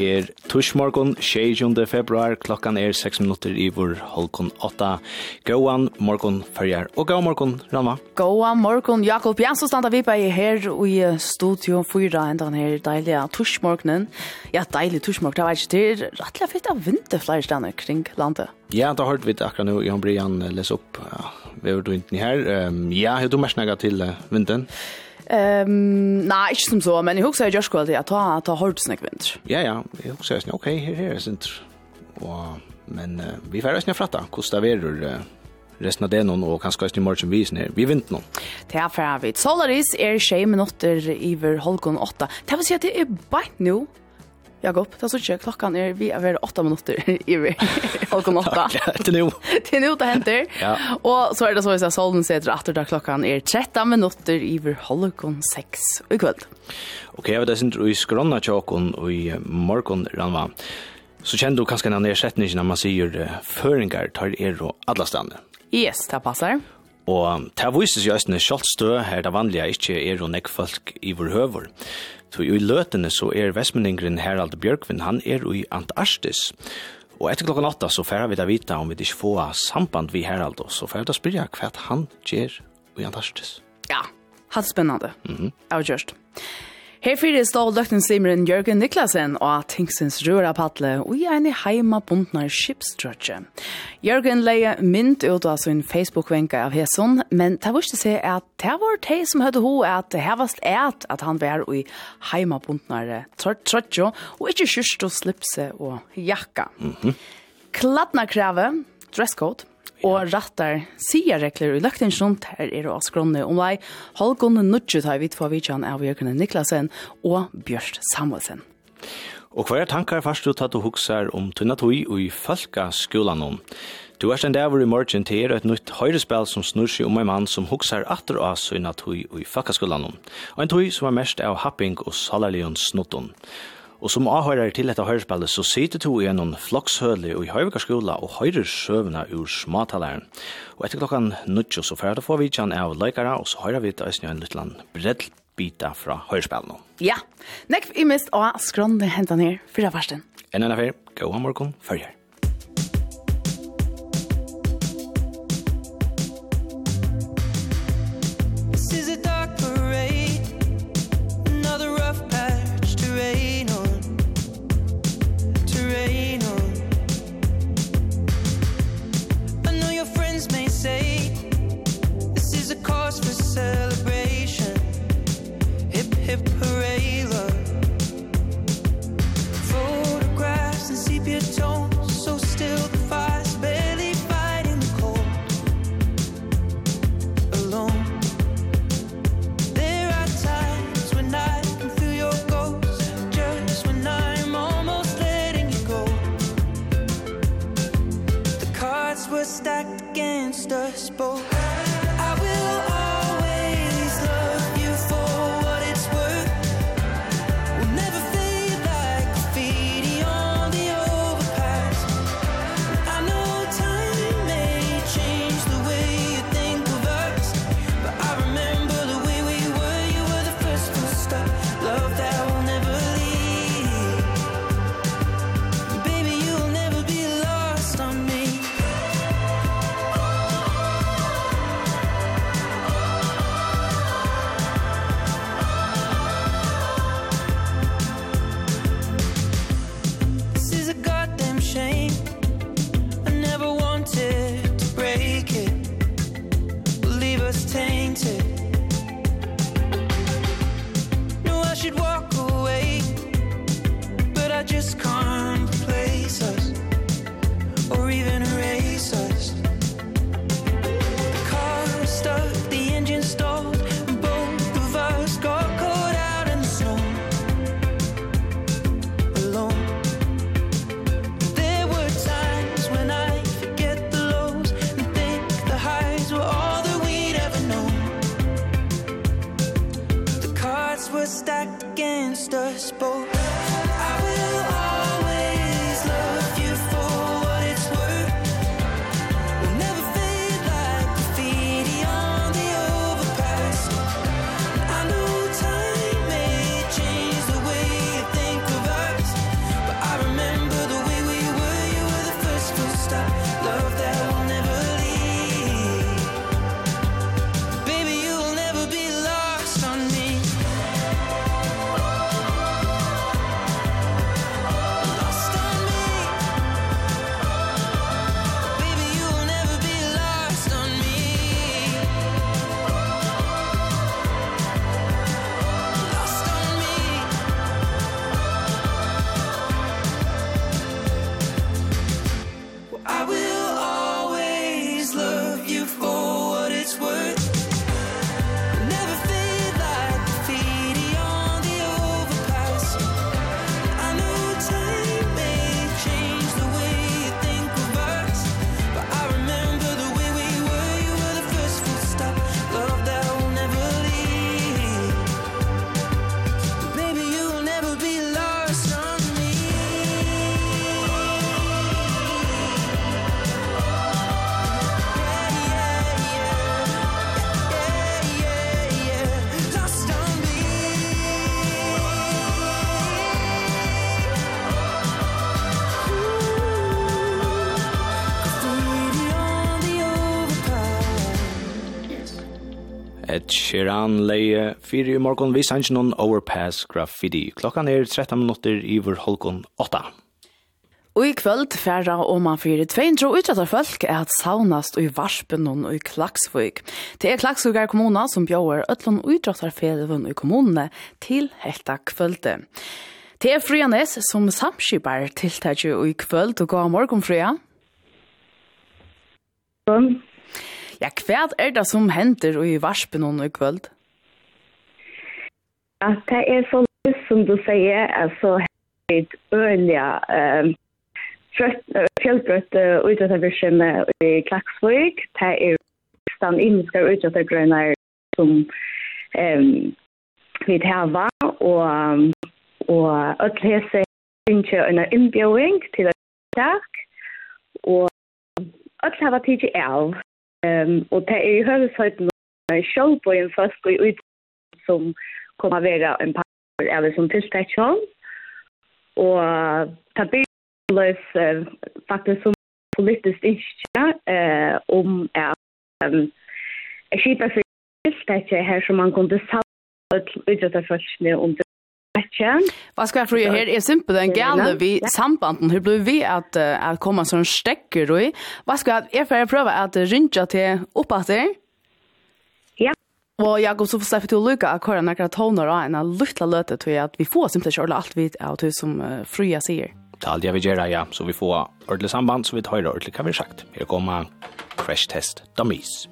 er tushmorgon 6. februar, klokkan er 6 minutter i vår holkon 8. Gåan morgon fyrjar, og gåan morgon, Rama. Gåan morgon, Jakob Jansson standa vi på her i studio 4, enda den her deilige tushmorgonen. Ja, deilig tushmorgon, det var ikke til rettelig fitt av vinter flere stedene kring landet. Ja, da hørte vi det akkurat nå, Jan Brian leser opp. Ja, vi har vært vinten her. Um, ja, har du merket til uh, vinteren? Ehm um, nej, inte som så, men jag huxar jag skulle att ta ta hårt snack vinter. Ja ja, jag huxar snä okej, okay, här är sent. Och men uh, vi får snä fratta, kostar vi uh, resten av det noen, og kanskje i morgen vis ned. Vi vint noen. Det er fra vi. Solaris er tjej minutter iver Holkon 8. Det vil si at det er bare nå Jakob, det er så ikke. Klokkan er vi er ved minutter i vi. 8. åtta. Til nå. Til nå det henter. Ja. Og så er det så hvis jeg solen sitter at da klokkan er 13 minutter i vi halkon 6 i kveld. Ok, jeg vet det synes du i skrona tjåkon og i morgon ranva. Så kjenner du kanskje en ersetning når man sier føringar tar er og alle stedene. Yes, det passer. Og det vises jo også en kjoltstø her det vanlige ikke er og nekk folk i vår høver. Så i løtene så er Vestmenningren Harald Bjørkvin, han er i Antarktis. Og etter klokken åtta så færer vi da vita om vi ikke får samband vi Harald, og så færer vi da spyrja hva han gjør i Antarktis. Ja, hatt spennende. Mm -hmm. Jeg har gjort. Her fyrir stål løgtenslimeren Jørgen Niklasen og Tingsens røra patle og i en heima bundnar skipstrøtje. Jørgen leie mynd ut av sin Facebook-venka av Heson, men det viste seg at det var det som høyde ho at det hevast et at han var i heima bundnar trøtje og ikke kyrst og slipse og jakka. Mm -hmm. Kladna krave, dresscode, og rattar sier rekler i løkten rundt her er oss grunne om vei halvgående nudget har vi två vidtjan av Jørgen Niklasen og Bjørst Samuelsen. Og hver tankar først du tatt og huksar om tunna tog i folka skolan om. Du er stendt over i morgen til er et nytt høyrespill som snur seg om en mann som huksar atter av sunna tog og i folka skolan om. Og en tui som er mest av happing og salarlion snotton. Og som avhører til dette høyrespillet så sitter to i en flokshøle i Høyvika og høyrer søvna ur smatalæren. Og etter klokkan nødtjo så færre får vi kjan av løykere, og så høyrer vi til Øystein en liten bita fra høyrespillet nå. Ja, nekv i mest av skrånne hentan her, fyra varsten. En enn affær, gå morgon, følger. celebration. Hip hip hooray. Sheeran leie fyrir i morgon vi sanns noen overpass graffiti. Klokkan er 13 minutter i vår holkon 8. Og i kvöld færra og man fyrir tveindro utrettar folk er at saunast og i varspen og i Klaksvøk. Det er Klaksvøkar kommuna som bjauer ötlun utrettarfelivun i kommunene til hetta kvölde. Det er Frianes som samskipar tiltakje i kvöld og gav morgon Fria. Ja, hva er det som hender i varspen og i kvöld? Ja, det er sånn som du sier, altså helt ølige um, fjellbrøtte utrettervirkene i Klaksvøk. Det er stand innenske utrettergrønner som um, vi tar og, og alle hese ikke en innbjøring til et tak, og alle hava tidlig av. Um, og det er i høvesøyden selv på en først og ut som kommer være en par eller som tilstekjon. Og det blir løs faktisk som politisk ikke eh, om at um, skipper for tilstekje her som man kunne sammen utrettet følelsene om Ikke. Hva skal jeg for her? Er simpel den gale vi sambanden. Hur blir vi at, at komme som stekker i? Hva skal jeg for jeg prøve at rynja til oppatter? Ja. Og går så för jeg til å lukke akkurat når jeg toner av en luttla løte til at vi får simpelt kjørle alt vi av det som uh, fria sier. Det er alt jeg vil gjøre, ja. Så vi får ordentlig samband, så vi tar ordentlig hva vi har sagt. Her kommer crash test dummies.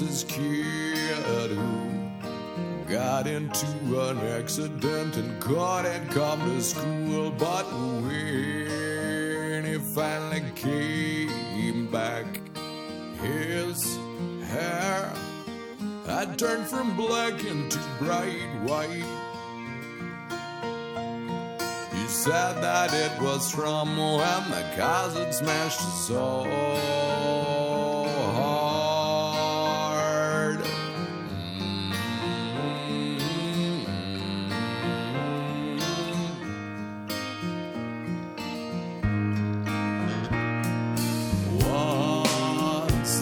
This kid who got into an accident and couldn't come to school. But when he finally came back, his hair had turned from black into bright white. He said that it was from when the cousin smashed his soul.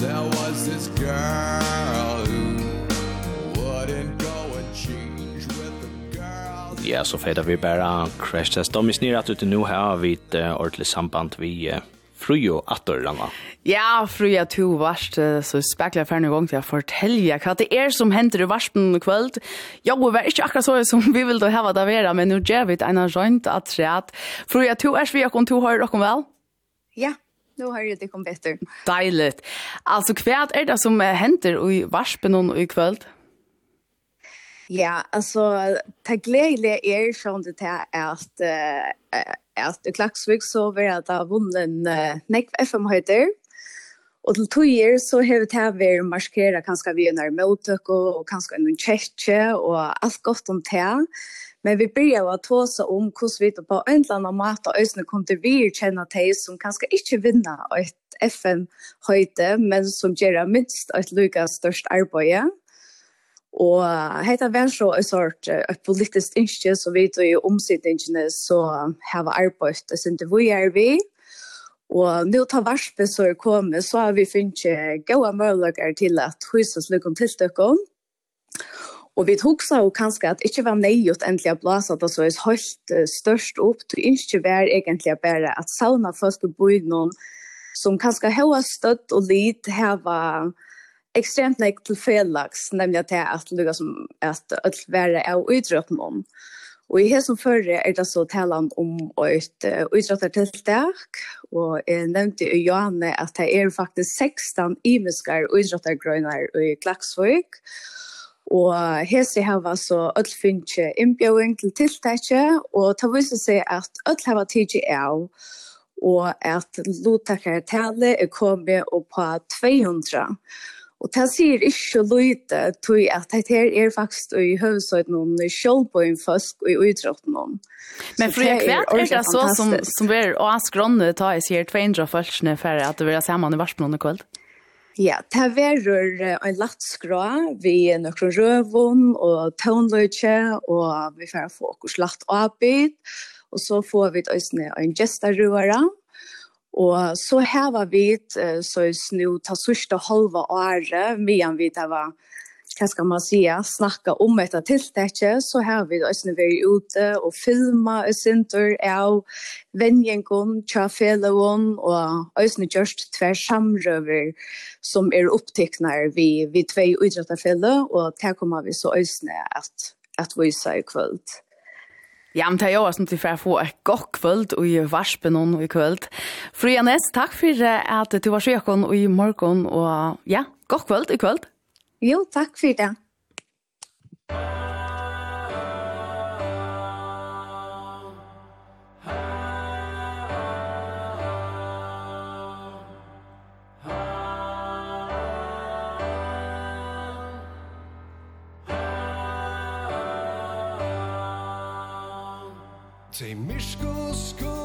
there was this girl who wouldn't go and change with the girls Ja, så fedar vi bara crash test. Dummies är snerat ute nu vi vid uh, ordentligt samband vi uh, Frujo attor Anna. Ja, Fruja to varst så spekla en gang til å fortelle hva det er som henter i varspen kvöld. Jo, det var ikke akkurat så som vi vil ha det vera, men nå gjør vi et ene rønt at Fruja to er vi og to høyre dere vel? Ja. Nu har det kommit bättre. Dejligt. Alltså kvärt är det som händer i varspen och i kväll? Ja, alltså det glädje är som det här är att uh, att i Klaxvik så vill jag ha vunnen uh, nekv FM-höjder. Och till två år så har vi det här varit marskera kanske vi när mottök och, och kanske en tjeje och allt gott om det Men vi börjar att tåsa om hur vi på en eller annan mat och ösna kom till vi känna till som kanske inte vinna ett FN-höjde, men som gör minst ett lika störst arbete. Og heita Venstre er sort et politisk innskje, så vi tog jo omsidningene, så har vi arbeidt, og sinte vi er vi. Og nå tar varspe så er kommet, så har vi finnet gode muligheter til at huset lykken til dere. Og vi hugsa jo kanskje at ikkje var nøyot endelig å blåsa det så er høyt uh, størst opp, til ikke var egentlig bare at sauna folk i boi noen som kanskje hava støtt og lit hava ekstremt nek til felags, nemlig at det er at lukka som at alt være er utrøpt noen. Og i her som førre er det så talan om et uh, utrattertiltak, og jeg nevnte i Johanne at det er faktisk 16 imiskar utrattergrøyner i Klaksvøk, og Og hese hava så öll finnje innbjøring til tiltakje, og ta vise seg at öll hava tidsi av, og at lottakartallet er kommet opp på 200. Og det sier ikke løyte tog at det her er faktisk i høvesøyt noen kjølbøyen først og i utrådten noen. Men for jeg vet er det så som, som er å skrånne ta i sier 200 først for at det vil ha sammen i varsmånene kveld? Ja. Ja, det verur en latt skrå, vi nokre røvun og tonløyche og vi fer fokus slatt avbyt, og så får vi øysne ein gestarøra og så heva vi så snu ta sørste halva året medan vi det var hva skal man si, snakka om ett tilltäcke så har vi også vært ute och filma i center av vennjengen, tjafelegon och også just tver samrøver som är upptecknar vi, vi två idrottarfälle och där kommer vi så ösnen att, att vi i kvöld. Ja, men det er jo også til for å få et godt kvöld og i varspen og i kvöld. Fru Janes, takk for at du var sjøkken og i morgen og ja, godt kvöld i kvöld. Jo, takk for det. Te mishko sko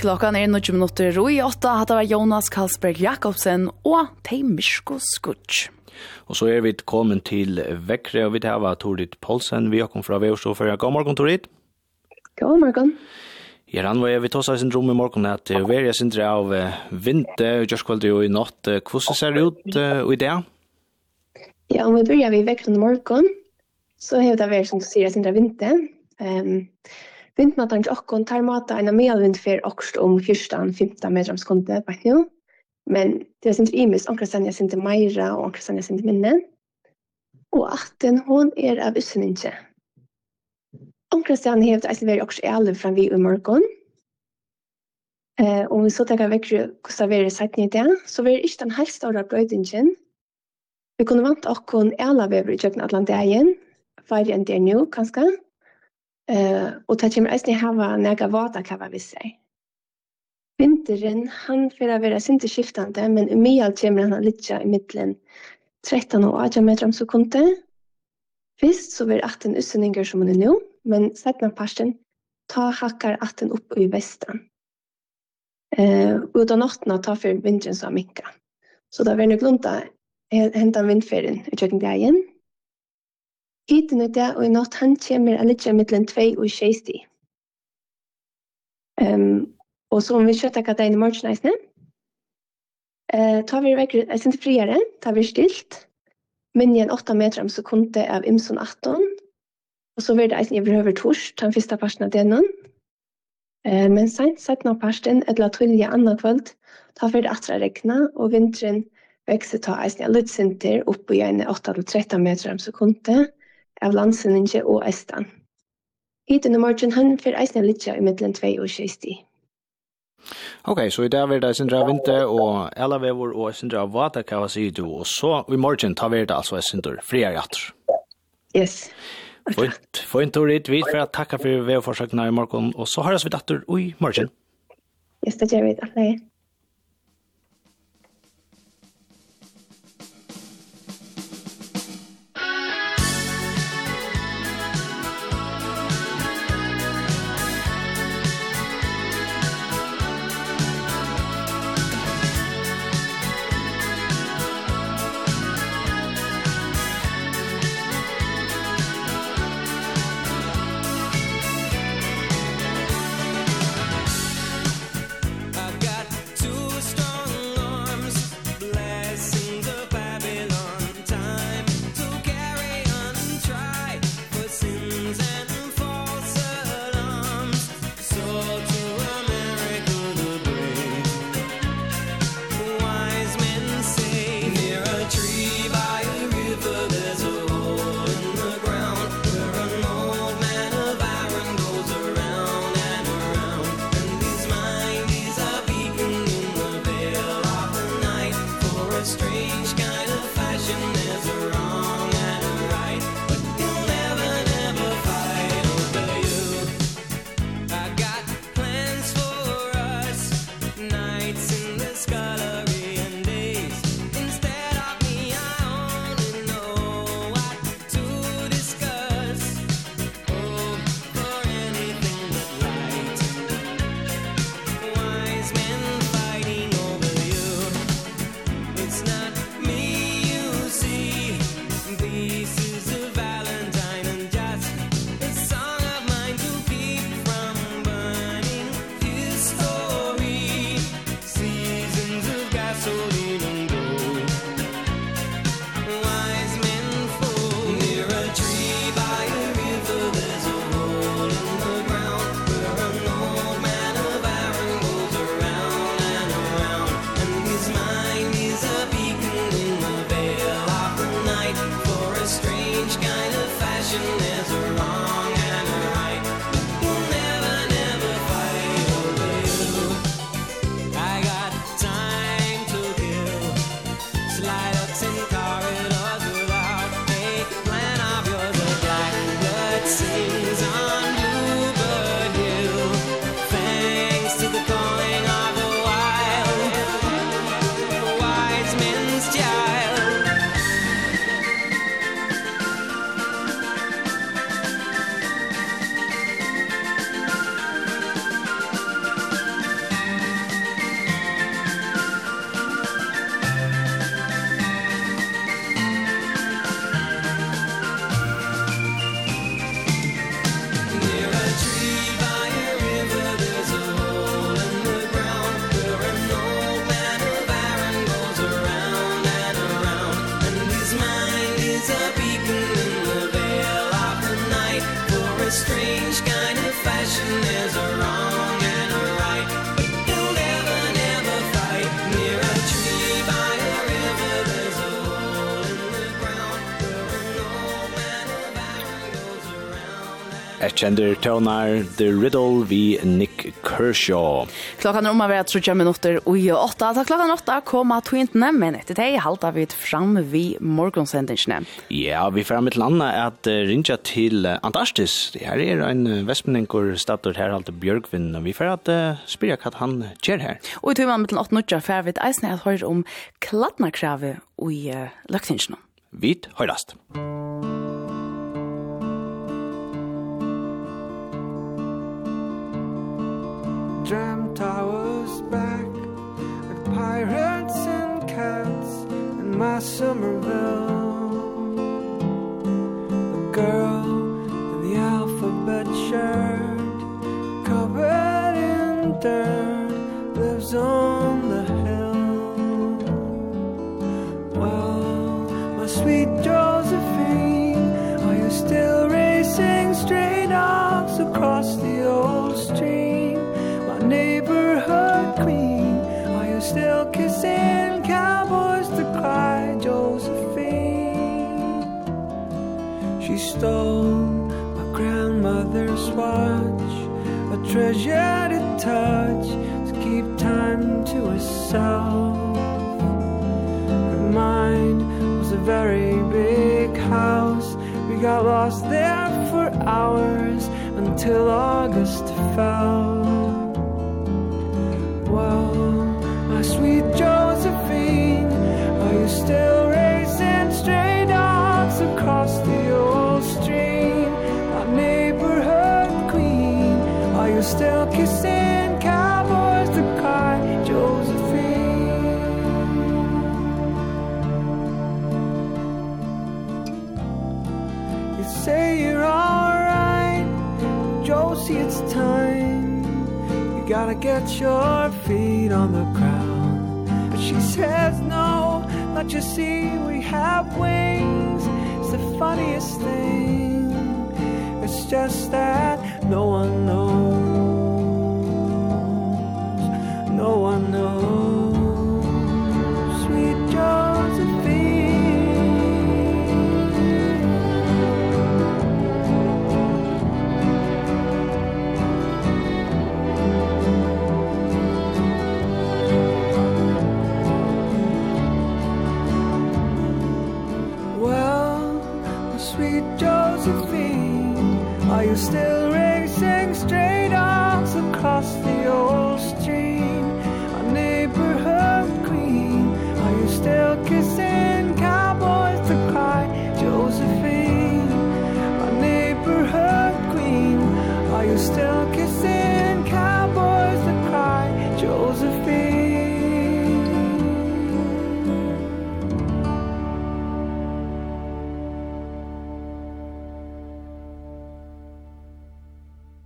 Klockan er 20 minutter og i 8 hatt var Jonas Karlsberg Jakobsen og Teimirsko Skutsch. Og så er vi kommet til Vekre, og vi tar var Torit Polsen, Vi har kommet fra Veostoføra. God morgen, Torit. God morgen. Ja, han var vi tar seg sin rom i morgen at det var jeg sindre av vinter, just kveld jo i natt. Hvordan ser det ut i det? Ja, om vi börjar vid Väckre i morgon så har det vært som du sier, jeg sindre av vinter. Um, Vindmatan til okkon tar mata en medelvind for okst om 14-15 meter om skundet på nå. Men det er sint imis, ankra jeg sint meira og omkring ankra jeg sint minne. Og atten, hon er av usseninje. Ankra sanja hevet eisne veri okst eale fram vi i morgon. Eh, om vi så tenker vekkru kosta veri seiten i det, så veri ikke den helst av brøydingen. Vi kunne vant okkon eale vevri i kjøkken Atlantien, fyrir enn det er nå, kanskje. Eh, og det kommer eisne hava nega vata kava vi seg. Vinteren, han fyrir a vera sinte skiftande, men i mye kommer han a litja i middelen 13 og 18 meter om sekundet. Fyrst så vil 18 utsendingar som han er nå, men setna parsten, ta hakkar 18 opp i vestan. Eh, og da nattena ta for vinteren som minka. Så da vil jeg glunta hentan vindferien i kjøkken dagen, Hiten i det, og i natt han kommer a litja mittlen 2 og 6 sti. Um, og så om vi kjøttar det er i morgen eisne, uh, tar vi vekk, jeg synes friere, tar vi stilt, men igjen 8 meter om sekundet av Imson 18, og så vil det eisen i behøver tors, den første parten av denne. uh, men sent sett nå parten, eller tullje andre kvöld, tar vi det atra regna, og vinteren vekster ta eisne litt sinter opp i 8-13 meter om sekundet, av landsinninje og Estan. Hiten i morgen han for eisne litja i middelen 2 og 60. Ok, så i dag vil det sindra vinter og elavevor og sindra vata kava sier du, og så i morgen tar vi det altså sindra fria jatter. Yes. Fint, fint og ritt vidt for å takke for vevforsøkene i morgen, og så høres vi datter i morgen. Yes, det gjør vi da. Hei. Kjender Tøvnar, The Riddle vi Nick Kershaw. Klokkan er om å være 30 minutter og i åtta. Så klokkan åtta kom twintene, men etter det halta vi fram vi morgonsendingene. Ja, vi fer med til at rinja til Antarktis. Her er en vestmenninger stator her, Halte Bjørgvin, og vi fer at uh, spyrja hva han kjer her. Og i tøyman med til 8 minutter fer vi et eisne at høyre om kladnakravet i uh, løktingene. Vit høyrast. Musikk I towers back. With pirates and cats in my Somerville The girl in the alphabet shirt Covered in dirt lives on stole my grandmother's watch a treasure to touch to keep time to herself. Her mind was a very big house. We got lost there for hours until August fell. Well my sweet joy see it's time. You gotta get your feet on the ground. But she says no, but you see we have wings. It's the funniest thing. It's just that no one knows. No one knows.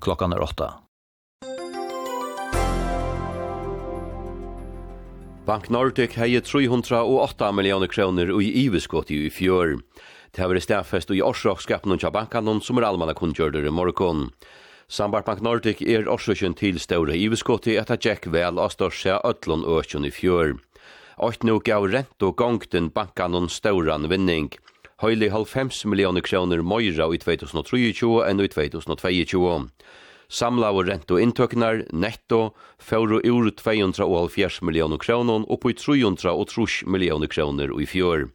klockan är åtta. Bank Nordic hei 308 millioner kroner og i iveskott i fjør. Det har vært stedfest og i årsrakskapen og bankanon som er allmanna kundgjørder i morgon. Sambart Bank Nordic er årsaken til større iveskott i etter Jack vel av største øtlån økjen i fjør. Ått nå gav rent og gongten bankanon større vinning. Høylig 50 millioner kroner møyra i 2023 enn i 2022. Samla og rent og inntøknar, netto, fjóru ur 270 millioner kroner og på 330 millioner kroner i fjør.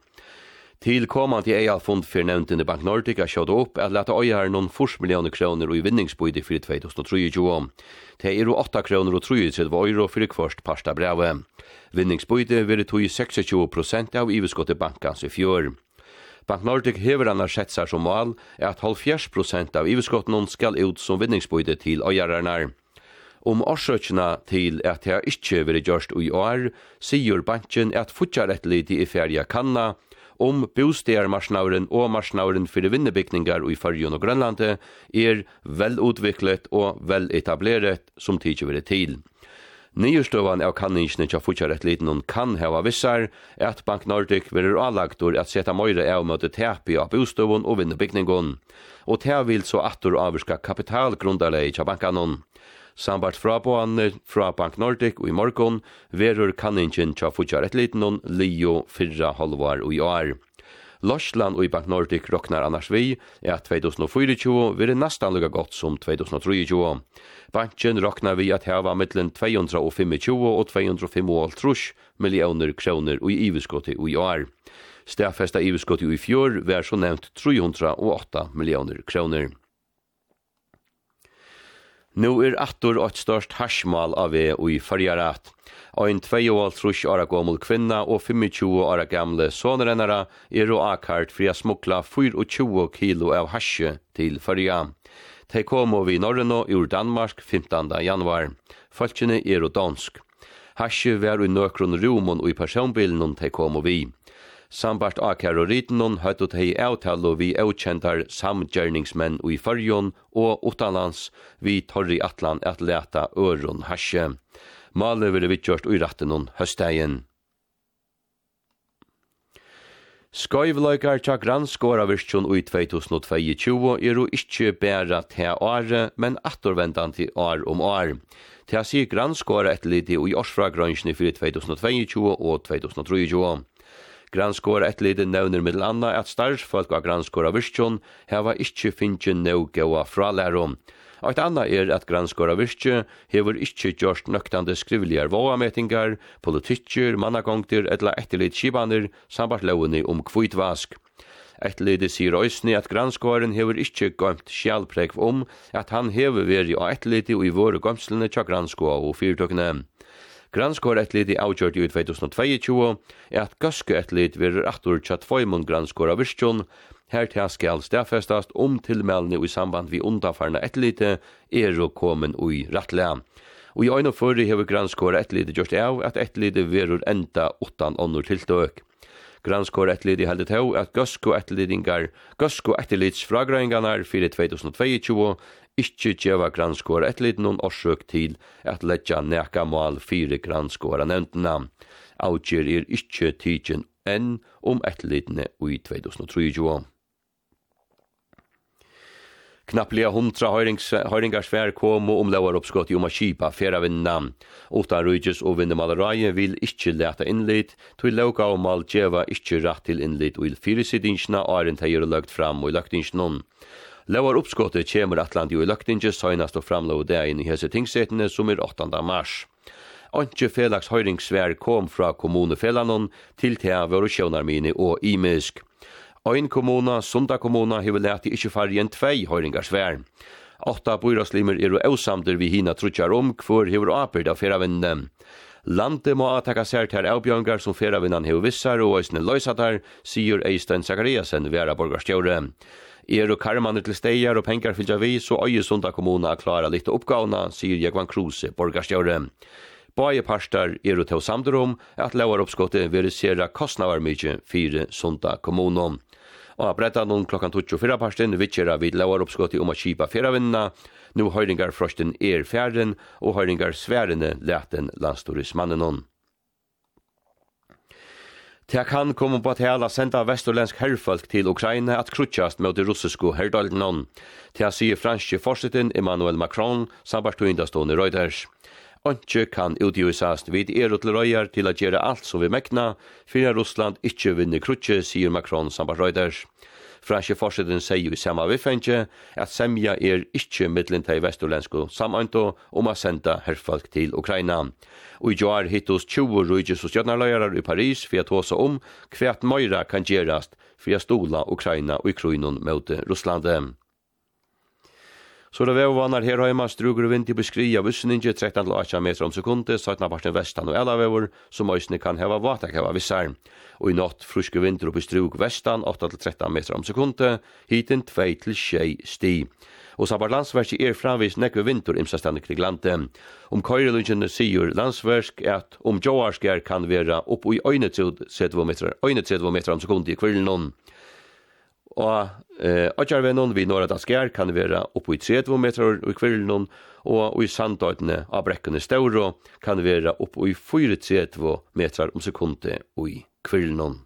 Til komand i eialfond for nevntene Bank Nordica sjåd opp at leta øyher noen fors millioner kroner og i vinningsbøyde for 2023. Det er 8 kroner og 33 euro for kvart parsta brevet. Vinningsbøyde vil tog 26 prosent av iveskottet bankans i fjør. Bank Nordic hever annars sett seg som mål er at 70% av iverskottene skal ut som vinningsbøyde til øyerarnar. Om årsøkene til at det ikke vil gjørst i år, sier banken at fortsarettelig i ferie kanna, om bostegarmarsnauren og marsnauren for vinnebygningar i Førjun og Grønlandet er velutviklet og veletableret som tidsi vil til. Nyerstøvan av kanningene til Futjarettliten kan heva vissar at Bank Nordic verður avlagtur at seta møyre av møte tepi av bostøvun og vinnebygningun, og te vil så attur avvirka kapitalgrundarlei tja bankanon. Sambart fraboaner fra Bank Nordic og i morgon verur kanningin til Futjarettliten lio fyrra halvar og i år. Lorsland og i Bank Nordic roknar annars vi er at 2024 vil nastan lukka godt som 2023. Banken roknar vi at heva mittlen 225 og 255 millioner kroner og i iverskottet i år. Stafesta iverskottet i fjor var så nevnt 308 millioner kroner. Nu er attor og et størst harsmal av vi og i fargerat. Og en 2,5 åra gammel kvinna og 25 åra gamle sonerennere er og akkart fri a smukla 24 kilo av harsje til farga. De kom vi Norrøno ur Danmark 15. januar. Falkene er og dansk. Harsje var i nøkron rumon og i personbilen de kom vi. Sambart akar og ritenon høyt ut hei avtalo vi avkjentar samgjørningsmenn i fyrjon og utanlands vi torri atlan at leta øron hasje. Male vil vi kjørt ui rattenon høstegen. Skoivløykar tja granskåra virkjon ui 2022 er jo ikkje bæra til åre, men attorvendan til år om år. Til a sier granskåra et liti ui årsfragrønsjene fyrir 2022 og 2023. Granskåra etterlite nevner middel anna at starsfolk av granskåra virkjon heva ikkje finnje nøy gaua frálærom. Og et anna er at granskåra virkje hever ikkje gjort nøktande skrivligar vågametingar, politikker, mannagongter etla etterlit skibaner, sambart lovene om kvitvask. Etterlite sier òsni at granskåren hever ikkje gømt sjalpregv om at han hever veri og etterlite og i våre gømslene tja granskåa og fyrtøkne. Granskor et lid i avgjørt i 2022 er at gaske et lid verur attur tja tvoimund granskor av virkjon, her til skal stafestast om tilmeldene i samband vi undafarna et lite er og komen ui rattlea. Og i øyne fyrir hever granskor et lid gjørst av at et verur enda utan ånder tiltøk. Granskor ettlidi heldet hau at gøsko ettlidingar, gøsko etterlids fragrøynganar fyrir 2022 ikkje djeva granskåra et litt noen årsøk til at letja neka mal fire granskåra nevntena. Avgjer er ikkje tidsin enn om et litne ui 2023. Knapplega hundra høyringarsvær komo og lauar oppskott i om a kipa færa vinna. Utan rujtjes og vindemalerai vil ikkje leta innlit, tog lauka og mal djeva ikkje rett til innlit og il fyrirsidingsna og er en teier løgt fram og løgtingsnån. Lauar uppskottet kjemur atlandi og løgtingi søgnast og framlau inn i hese tingsetene som er 8. mars. Antje felags høyringsvær kom fra kommunefelanon til tea våre sjøvnarmini og imisk. Ein kommuna, Sunda kommuna, hever leti ikkje fargen tvei høyringarsvær. Åtta byraslimer er og eusamder vi hina trutjar om hver hever aperd av feravinnene. Landet må attaka sær til avbjørngar som feravinnan hever vissar og eisne løysatar, sier Eistein Zakariasen, vera borgarstjåre er og karmaner til steier og penger fylgja vi, så Øyesunda kommuna klara litt oppgavna, sier Jekvan Kruse, borgarstjøre. Baie parstar er og til samdrom, at at lauaroppskottet verisera kostnavar mykje fire sunda kommunum. Og a bretta noen klokkan 24 parsten vitsjera vid lauaroppskottet om a kipa feravinna, nu høyringar frosten er fjæren og høyringar sværene leten landstorismannen Det kan komme på at hele senda vesturlensk herrfolk til Ukraina at krutsjast mot det russiske herdalgnon. Det sier franske forsetten Emmanuel Macron sambartøyndastående Reuters. Onkje kan utgjøsast vid er til å gjøre alt som vi mekna, fyrir Russland ikkje vinner krutje, sier Macron sambartøyndastående Reuters. Franske forsiden sier i samme vifenje at semja er ikkje middelen til vesturlensko samanto om å senda herfolk til Ukraina. Og i joar hittos 20 rujtjes og stjøtnarløyarar i Paris for å tåse om hva at Møyra kan gjerast for å stola Ukraina og i kronen mot Russlandet. Så det var vannar her heima strugur og vind i av vissninge 13 til 18 meter om sekundet, satna parten vestan og elavevor, som òsne kan heva vatak heva vissar. Og i natt fruske vind oppe strug vestan 8 til 13 meter om sekundet, hiten 2 til 6 sti. Og sabar landsversk er framvis nekve vinter imsastandig kring landet. Om køyrelungene sier landsversk at om joarskar kan vera opp i øynetud 30 meter, øynetud meter om sekundet i kvillen Og eh, Adjarvenon vi norra Daskær kan være opp i 30 meter i kvirlen, og i sandøytene av brekkene stauro kan være opp i 34 meter om og i kvirlen.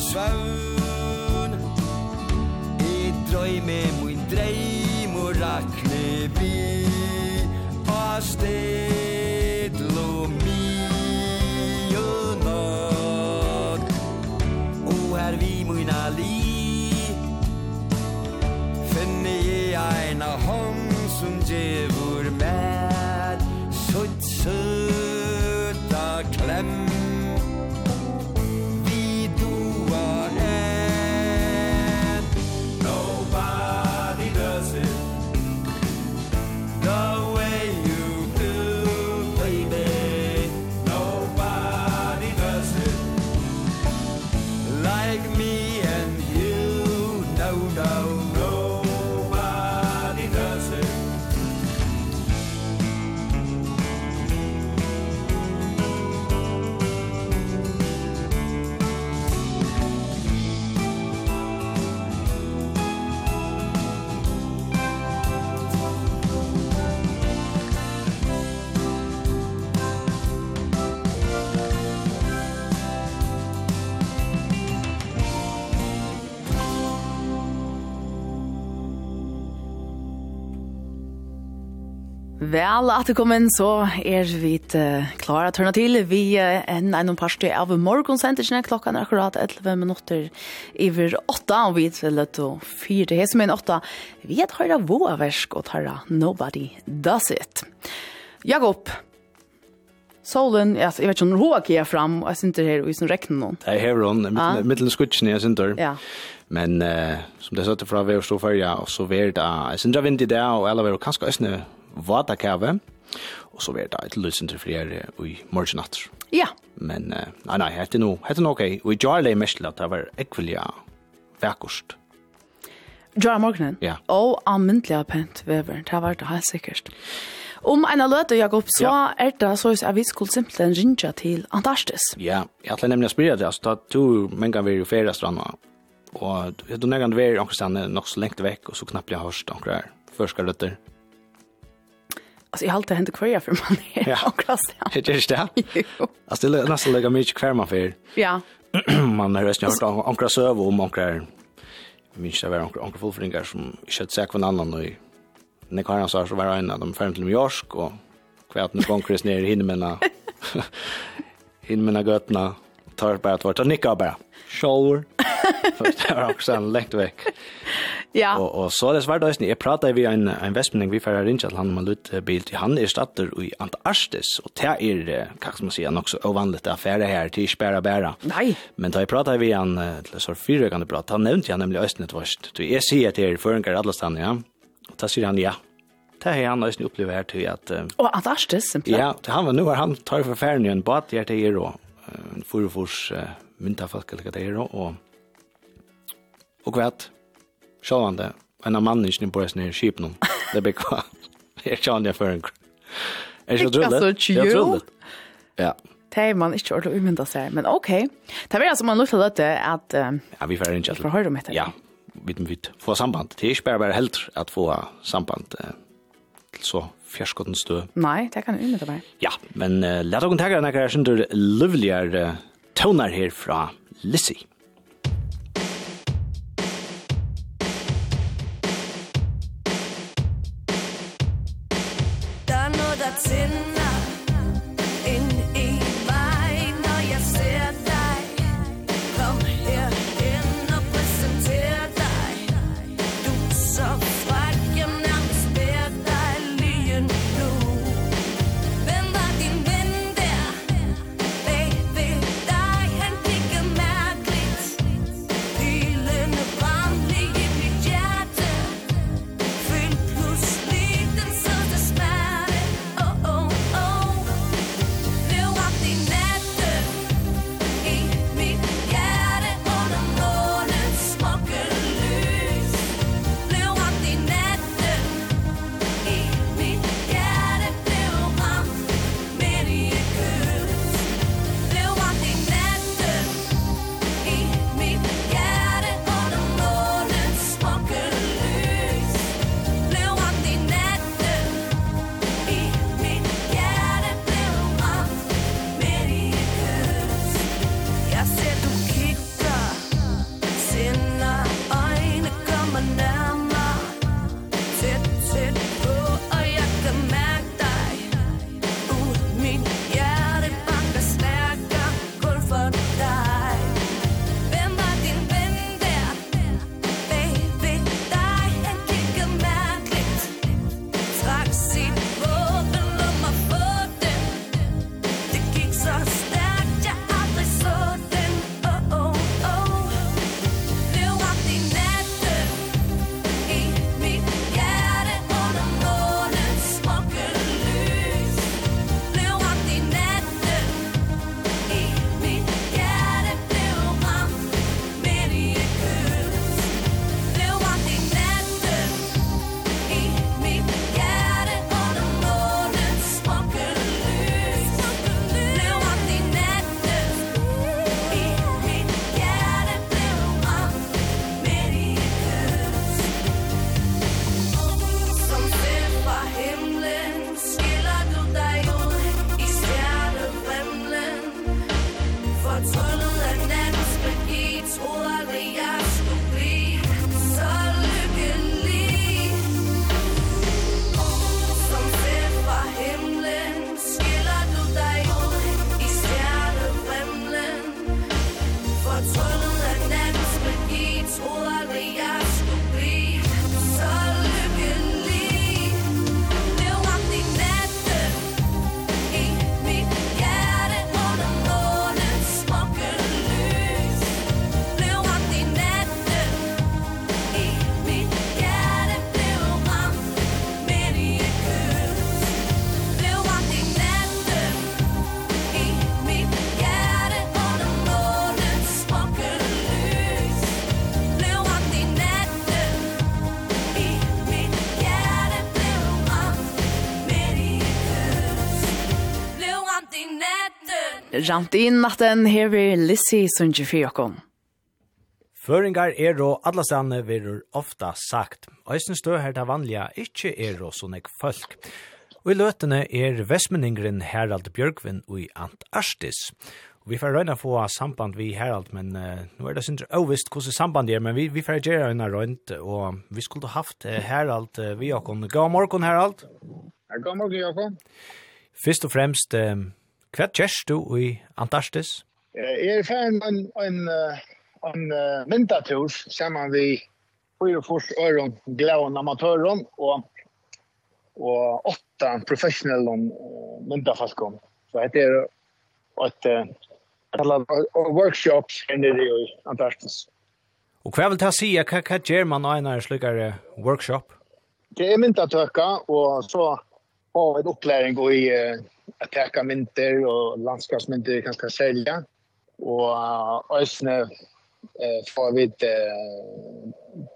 svøvn I drøyme mun dreim og rakne vi Og sted lo mi og nåt Og her vi mun ali Finne jeg eina hånd som djev Vel, at du kom inn, så er vi klare å tørne til. Vi er en en parstøy av morgensentersene. Klokken er akkurat 11 minutter over 8, og vi er løtt og fire hese med en 8. Vi er tørre våversk og tørre Nobody Does It. Jakob, solen, jeg vet ikke om råk er fram, og jeg synes det her, og jeg synes rekner noen. Det er her, Ja. mittelen skutsen, jeg synes det. Ja. Men uh, som det er satt fra, vi er stå ja, og så er det, jeg synes det er vind i det, og alle er kanskje østene, vatakave, og så vart det et løsende flere i morgen natt. Ja. Men, uh, nei, nei, hette no, hette no ok, og i Jarley Mestl at det var ekvelia vekkost. Jar morgenen? Ja. Og anmyndelig pent vever, det var det helt sikkert. Om en løte, Jakob, så ja. er det så at vi skulle simpelthen rinja til Antarktis. Ja, jeg hadde nemlig spyrir det, altså, da to mengan vi er jo ferie stranda, og du negan vi er jo nok så lengt vekk, og så knappt jeg hørst anker her, først skal. Alltså jag har alltid hänt kvar för man är ja. och klass. Det är det. Alltså det är nästan lika mycket kvar man för. Ja. man har resten hört om ankra servo om ankra. Minns det var ankra ankra fullfringar som kött säk från annan och när kan så så var en av dem fem till New York och kvärt nu gång Chris ner i hinnemena. hinnemena götna tar bara att vart nicka bara. Shoulder det var också lätt veck. Ja. Och och så det var då jag pratade vi en en västmanning vi förra rinch att han man lut bild till han är statter i Antarktis och det är kanske man säger också ovanligt affär här till spärra bära. Nej. Men då jag pratade vi en till så fyra kan det prata han nämnde jag nämligen östnet vart. Du är ser till förrän alla stannar ja. Och där säger han ja det har han nästan upplevt här till att... Och att Arstes, simpelthen? Ja, han var nu har han tar för färden en båt där till er och en förfors mynta folk eller vad det är och Og vet, det. en av mannen mannene på resten av skipen, det blir kvar. Jeg sjående jeg for en Er det så trullet? Det er trullet. Ja. Det er man ikke ordentlig umynda seg, men ok. Det er altså man lukte dette at... Ja, vi får ikke. Vi får høre om etter. Ja, vi får få samband. Det er ikke bare bare helt at få samband til så fjerskotten stø. Nei, det kan umynda meg. Ja, men uh, la dere ta dere noen livligere toner her fra Lizzie. Ramt inn natten, her vi Lissi sunge fyrkon. Føringar er og alla stedene vil ofta sagt. Øysten stø her til vanliga ikkje er og sånne folk. Og i løtene er vestmenningren Herald Bjørkvin og i Antarktis. Vi får røyna få samband vi Herald, men uh, nå er det synder avvist hvordan samband er, men vi, vi får gjøre røyna røynt, og vi skulle haft uh, Herald uh, vi okon. God morgen, Herald. God morgen, Jakob. Først og fremst, uh, Hva kjørst du i Antarktis? Jeg er ferdig med en, en, en myndatur sammen vi 44 øren glæven amatøren og, og 8 professionelle vinterfalkene. Så det er et, et workshop nere i Antarktis. Og hva vil ta si? Hva, hva gjør man av en slikere workshop? Det er vintertøkka, og så har vi en opplæring i att täcka mynter och landskapsmynter kan ska sälja och uh, ösne uh, får vi ett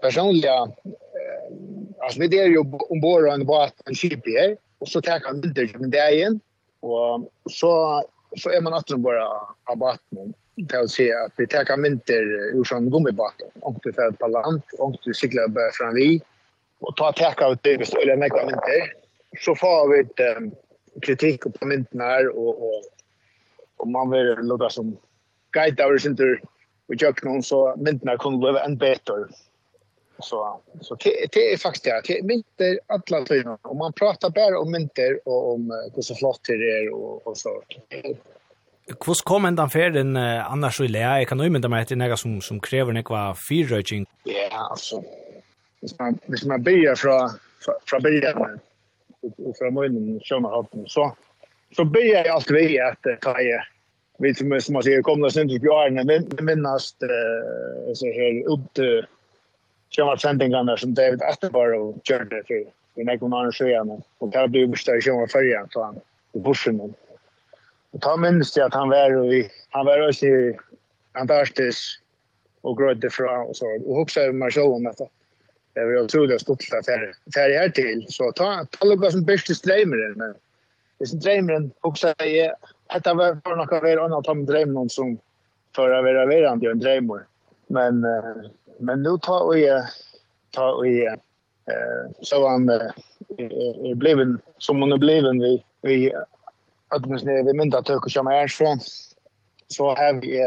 personliga Uh, alltså vi är ju ombord en båt en skip här och så täcka mynter som det är igen och så så är man åter bara av båten. det vill säga att vi täcka mynter ur sån gummibåt. om du färdar på land om du cyklar bara fram vi och ta täcka ut det så eller mycket mynter så får vi ett Um, kritik på mynten här och och och man vill låta som guide av sin tur jag kan så myndene kommer bli en bättre Så, så det, det är faktiskt det. Det er mynter alla tiden och man pratar bara om mynter, och om hur så flott det är och och så. Hvordan kom enda ferien uh, annars i lea? Jeg kan jo mynda meg etter nega som, som krever nekva fyrrøyking. Ja, yeah, altså. Hvis man, hvis man byrjar fra, fra, fra byrjan, och för möjligen kör man halten så så ber jag allt vi att ta i vi som som man säger kommer sen till björnen men minnast eh så här upp till Kjømmer sendingarna som David Attenborough körde för i någon annan sjöarna. Och där blev bestörd Kjømmer färjan så han i bussen. Och ta minns jag att han var i, han var också i Antarktis och grödde fra och så. Och huxade man själv om detta det var otroligt stort att det här till. Så ta, ta lugga som bästa strejmeren. Men det som strejmeren också är att det var för några av annat om drömmen som för att vara det en drejmer. Men, men nu tar vi ta vi eh så han är bliven som hon är bliven vi vi att man snäver mynda tök och kör med så så har vi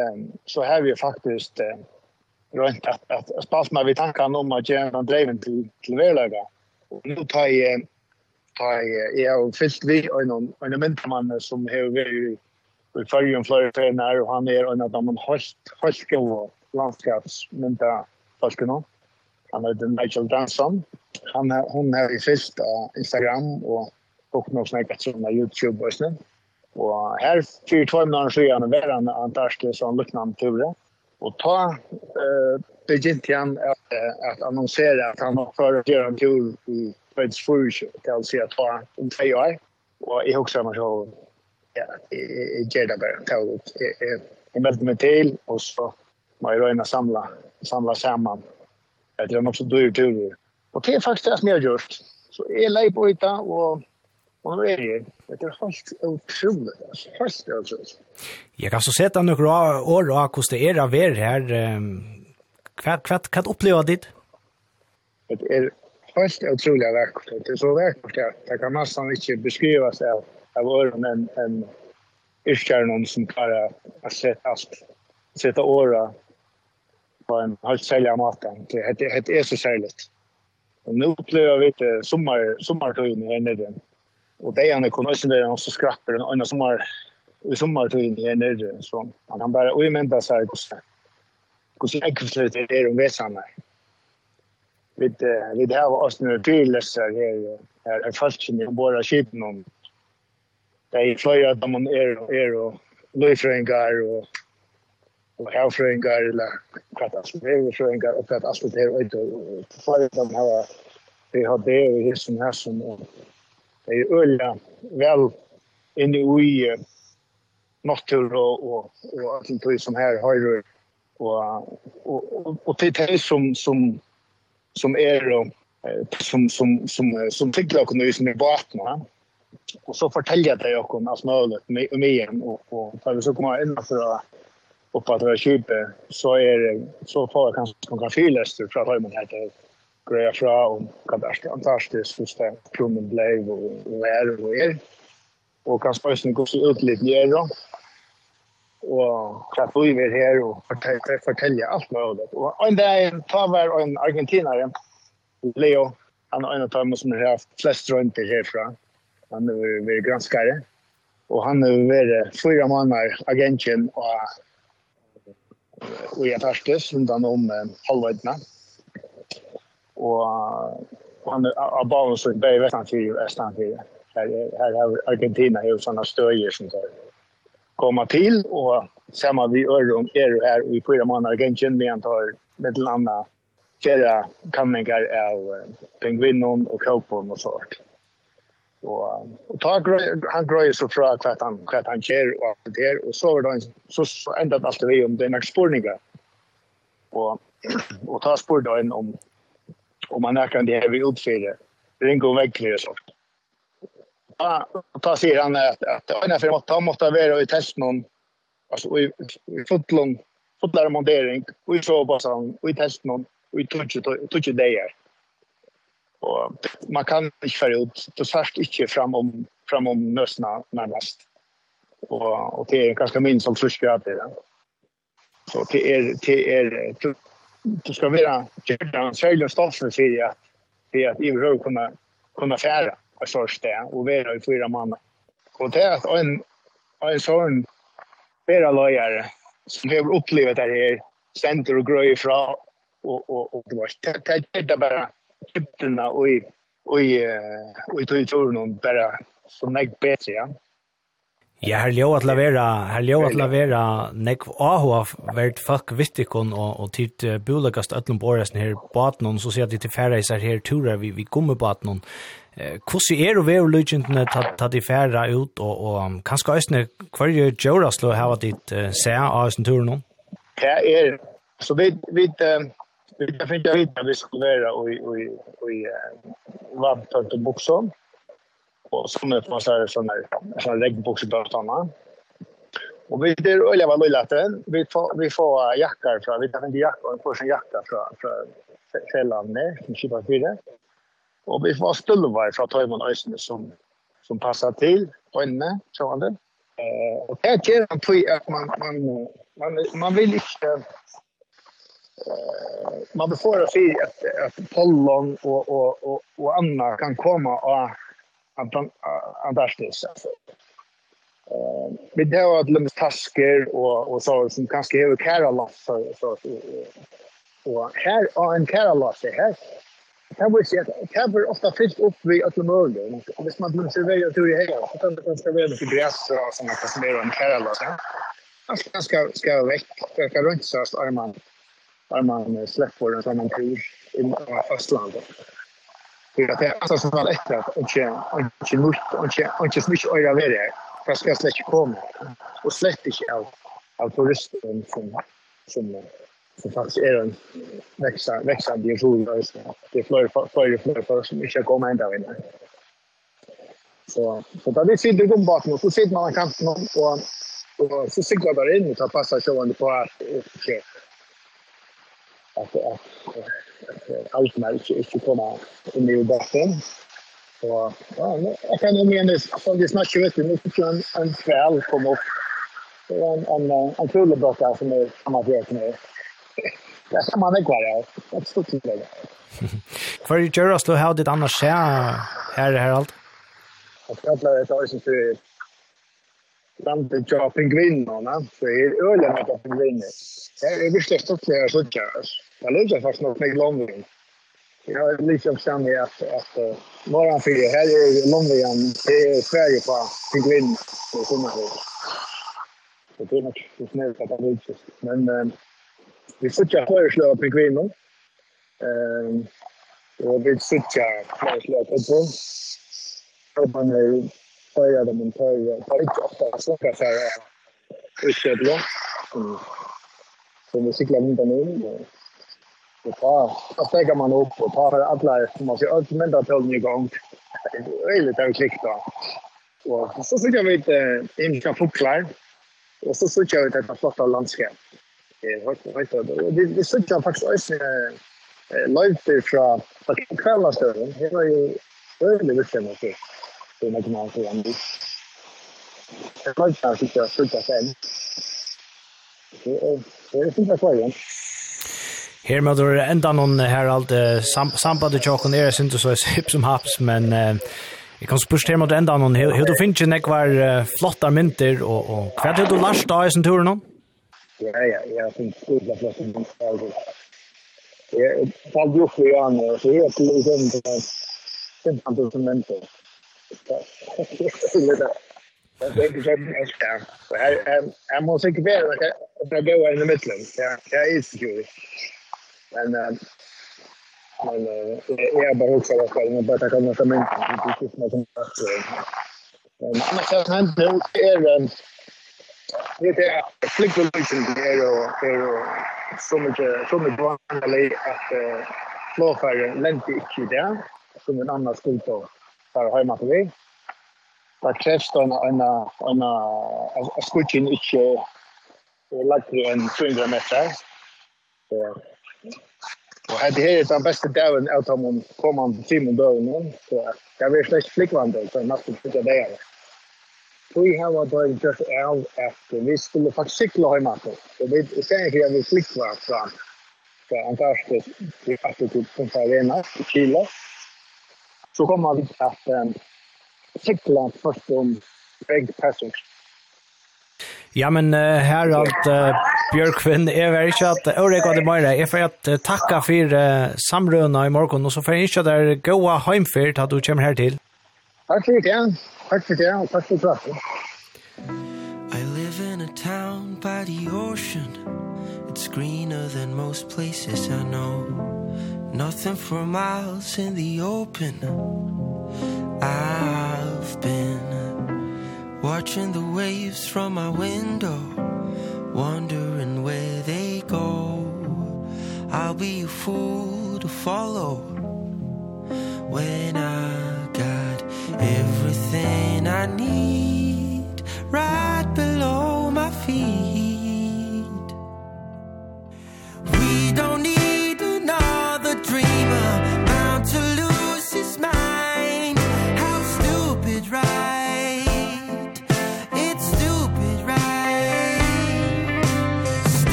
så har vi faktiskt rönt att att, att mig vid tanken om att göra en driven till till Värlöga. Och nu tar jag tar jag jag har fyllt vi och någon en, en mentorman som har varit i Färjön flera tränare och han är en av de höst höst goda landskapsmenta folkarna. Han heter Nigel Danson. Han hon har i fyllt av Instagram och och något snackat som på Youtube och sånt. Och här för två månader sedan var han antagligen sån liknande turer. Och ta eh begynte han att, att annonsera att han har för att göra en tur i Sveriges Furs till att se att ta om tre år. Och i högsta man så ja, i Gerdaberg tog ut. Jag meldte mig till och så må jag röjna samla, samla samman. Jag tror också dyr tur. Och det är faktiskt det som jag har gjort. Så jag är på och och Og nå er det, det er helt utrolig, helt utrolig. Jeg kan så sette noen år av hvordan det er av er her. Hva, hva, hva opplever ditt? Det er helt utrolig vekkert. Det er så vekkert at det kan nesten ikke beskrives av, av åren enn en yrkjærnen som klarer har sett alt, sette året på en helt særlig måte. Det, det, det er så særlig. Og nå opplever vi det sommer, sommertøyene her nede. Och det är en ekonomisk där han så skrattar den andra som har i sommar tog in i en så han kan bara och sig hur så jag det är de väsarna vid vid här var oss nu till här här är fast i båda skipen om det är flera att man är är och löjfröingar och och havfrängar eller kvartals löjfrängar och kvartals det här och det är flera att man har det har det i hissen här som det er øyla väl inne i natur och och och allt det som här har och och och det är som, som, som är og, som, som, som, som tykker dere noe som är batene. och så fortäljer det jag om alt med med igjen, och och da vi så kommer innenfor att at det er kjøpet, så, det så får kanske kanskje noen fyrlester fra Høyman her til grejer fra om hva det er fantastisk hvis det klummen ble og er og er. Og kan spørsmål gå så ut litt nere da. Og hva vi er her og fortelle alt mulig. Og en dag tar vi en argentinare, Leo, han er en av dem som har haft flest rønter herfra. Han er vært granskare. Og han er vært fyra måneder agentjen og i Antarktis rundt han om halvveidene. Eh, og han er har bara så bäj västan till västan till Her, her har Argentina jo sånne støyer som tar komma till och samma vi Örum er, här i fyra månader Argentin vi antar med landa flera kamningar av pingvinon och kåpon och sånt. Och, och ta, han gröjer så fra kvart han, kvart han kjer og alt det her, og så var det så, så endet alt det vi om det er spurninga. Og, og ta spurda en om om man är kan det här vi utfyrer. Ringo väggfyrer och sånt. Ja, ta sier han att att ena for måste han måtte vara i test någon alltså i fotlång fotlar montering och i såbasan och i test någon och i touch touch dagar. Och man kan ikke färja ut du sørst inte fram om fram om nøsene närmast. Och och det är ganske minst som förskräp det. Så det är det är det ska vara kyrkan sälja stoffer för att det att i hur kunna kunna färra och så där och vara i fyra man. Och det att en en sån flera lojare som har upplevt det här center och gröj fra och och och det var det det bara typen och i och i och i tur turen bara som näck bättre ja. Ja, her ljó at lavera, her ljó at lavera nekv ahua vert fuck vittikon og, og tid uh, bulegast öllum borgasten her batnon, så sier at de til færa her turar vi, vi gummi batnon. Eh, Hvordan er og vever lydkjentene ta, ta de færa ut, og, og kanskje æsne hverje djøraslo hava dit uh, seg av æsne turen nå? Ja, er, så vi, vi, vi kan finne at vi skulle være og i at og buksom. Och så möter man så här sådana här, på regnbågsbötarna. Och vi det är öliga var lojlaten. Vi får, vi får jackar från, vi tar en jacka vi får en jacka från, från Själlanne, som kippar fyra. Och vi får stulvar från Töjman Ösne som, som passar till och inne, så han det. Eh, och det är en tog att man, man, man, man vill inte man får sig att att pollon och och och och andra kan komma och Antarktis. Alltså. Eh, vi det har att lämna tasker och och så som kanske är Kerala så så och här är en Kerala så här. Kan vi se att det cover ofta fyllt upp vid alla möjliga. Och hvis man vill servera tur i hela, så kan det ska vara lite gräs och såna är en Kerala så. Man ska ska ska väck, ska rönsas armarna. Armarna släpper den som man tror i fastlandet för att det är alltså som väl efter att inte inte nytt inte inte så mycket öra vara det Fast ska släcka komma och släcka inte av av turisten som som som faktiskt är en växa växa det är så Det är fler fler fler för som inte kommer ända vid Så så där det sitter gå bakom och så sitter man kanten och och så cyklar där in och tar passa sjön på att att att allt mer inte inte komma in i debatten. Og ja, jag kan nog mene, altså det snackar vet du, nu fikk en, en kväll kom upp. Det var en, en, en kul bok där som är er samarbeidet med. Det er man det går det er stort til det. Hva er gjør oss til å ha ditt annars skje her, Och jag tror att det som sier landet jag pingvinerna, så är ölen med pingviner. Det är besläktad flera suckar. Jag ligger faktiskt något med långvin. Jag liksom känner att, att uh, morgon för här är långvin, det är Sverige på pingviner. Det är sådana. Så det är nog så snällt att han utses. Men uh, vi suckar föreslår pingviner. Uh, och vi suckar föreslår pingviner. Och man är följa de en tar tar inte ofta snackar så här utsätt då som som vi cyklar runt nu och och ta så stäcker man upp och tar alla som man ser allt men då tar ni igång det är lite klick då. Och så så jag vet inte in kan fåglar och så så cyklar vi detta flotta landskap. Det det så jag faktiskt också live från kvällastövning. Det var ju överlig bestämmelse det med man får en buss. Jag kan inte säga att jag slutar sen. Det är det få kvar Her med det enda noen her alt sam sambandet tjokken er synes så hipp som haps, men eh, jeg kan spørre her med det enda noen. Hva du finner ikke nekvar flotta mynter, og, og hva er du lærst da i sin tur nå? Ja, ja, jeg har finnet skola flotta mynter. Jeg falt jo fri an, så jeg er til å gjøre 15 000 mynter. Det är inte helt där. Jag måste inte vara att jag går in i mitten. Jag är inte Men men jag är bara också att jag bara kan ta mig inte precis med som att men annars har han nu är det är flickvolution där och är så mycket så mycket vanligt att flåfärgen länti inte där som en annan skulle ta för heima til väg. Där krävs det en en en en skutchen inte lagt 200 meter. Och hade det är den bästa dagen ut om man kommer om timmen dagen. Så jag vill släcka flickvandring för natten för det där. Vi har varit där just av efter vi skulle faktiskt cykla hemma. Och vi säger att vi flickvandrar fram. Så antagligen att det är på arena, i Chile så kommer vi att eh, cykla först om Greg Passage. Ja, men uh, här allt uh, Björkvin är väl inte att Örek och det bara är för att uh, tacka för uh, samröna i morgon och så för inte där goa hemfärd att du kommer här till. Tack så mycket. Tack så mycket och tack för pratet. I live in a town by the ocean It's greener than most places I know Nothing for miles in the open. I've been Watching the waves from my window Wondering where they go. I'll be a fool to follow When I got everything I need Right below my feet. We don't need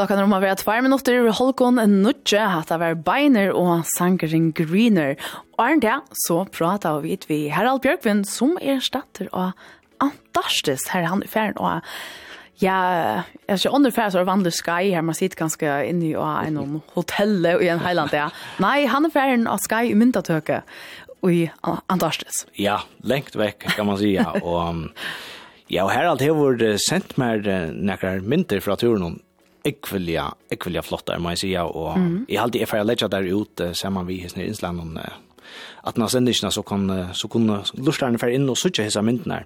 Klockan er om å være tvær minutter i Holkon en nudje, hatt av er beiner og sangeren greener. Og er det, så prater vi vi Harald Bjørkvind, som er statter av Antarktis, her han i ferien, og Ja, jeg ser under færs av vanlig Sky her, man sitter ganske inne i en hotell i en heiland, ja. Nei, han er ferien av Sky i myndatøke i Antarktis. Ja, lengt vekk, kan man si, ja. Og, ja, og Harald har vært sendt meg nekker mynter fra turen ekvelia ekvelia flottar, må jeg sige, og mm. jeg halte jeg fyrir leidja der ut, saman vi hos nere i Island, og at når sendisjene så kan, så kunne lorterne fyrir inn og sutja hissa myndene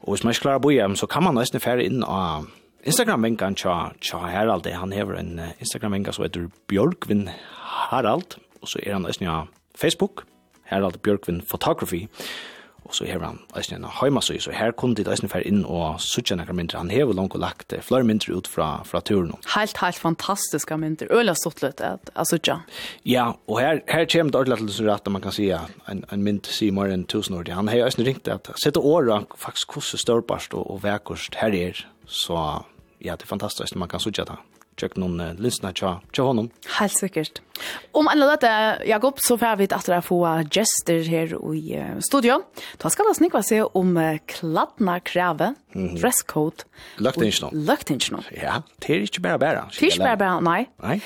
Og hvis man ikke klarer å bo hjem, så kan man nesten fyrir inn og Instagram-vengan tja, tja Harald, han hever en Instagram-vengan som heter Bjørkvin Harald, og så er han nesten ja Facebook, Harald Bjørkvin Photography, og så har han eisen en heimasøy, så her kunne dit eisen fer inn og suttje nekker mindre. Han hever langt og lagt flere mindre ut fra, fra turen. Helt, helt fantastiska mindre. Øyla stått litt at sutja. Ja, og her, her kommer det ordentlig til rett, man kan si at en, en mynd sier mer enn tusen år. Han har eisen ringt at sette året faktisk hvordan størbarst og, og vekkost her er, så ja, det er fantastisk man kan suttje det tjekk noen uh, lyssna tja, tja honom. Helt sikkert. Om en av dette, Jakob, så får vi at dere får gester her i uh, studio. Da skal vi snikva se om uh, kladna krave, mm -hmm. dresscode. Løkte ikke noe. Løkte ikke noe. Ja, det er ikke bare bare. Det er ikke bare bare, nei. Nei.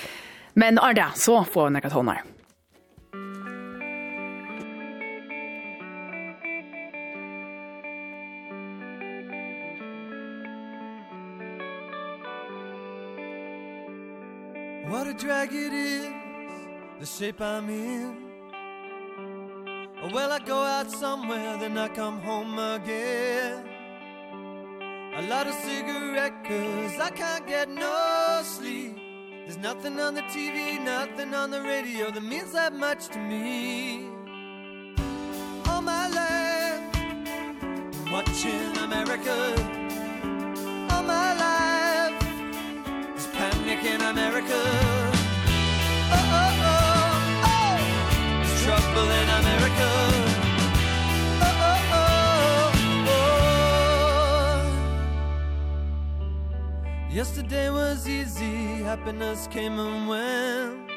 Men Arda, så får vi nekket håndar. a drag it is The shape I'm in. Well, I go out somewhere Then I come home again. A lot of cigarette Cause I can't get no sleep. There's nothing on the TV Nothing on the radio That means that much to me. All my life Watching America. All my life There's panic in America. in America. Oh, oh, oh, oh. Yesterday was easy Happiness came and went.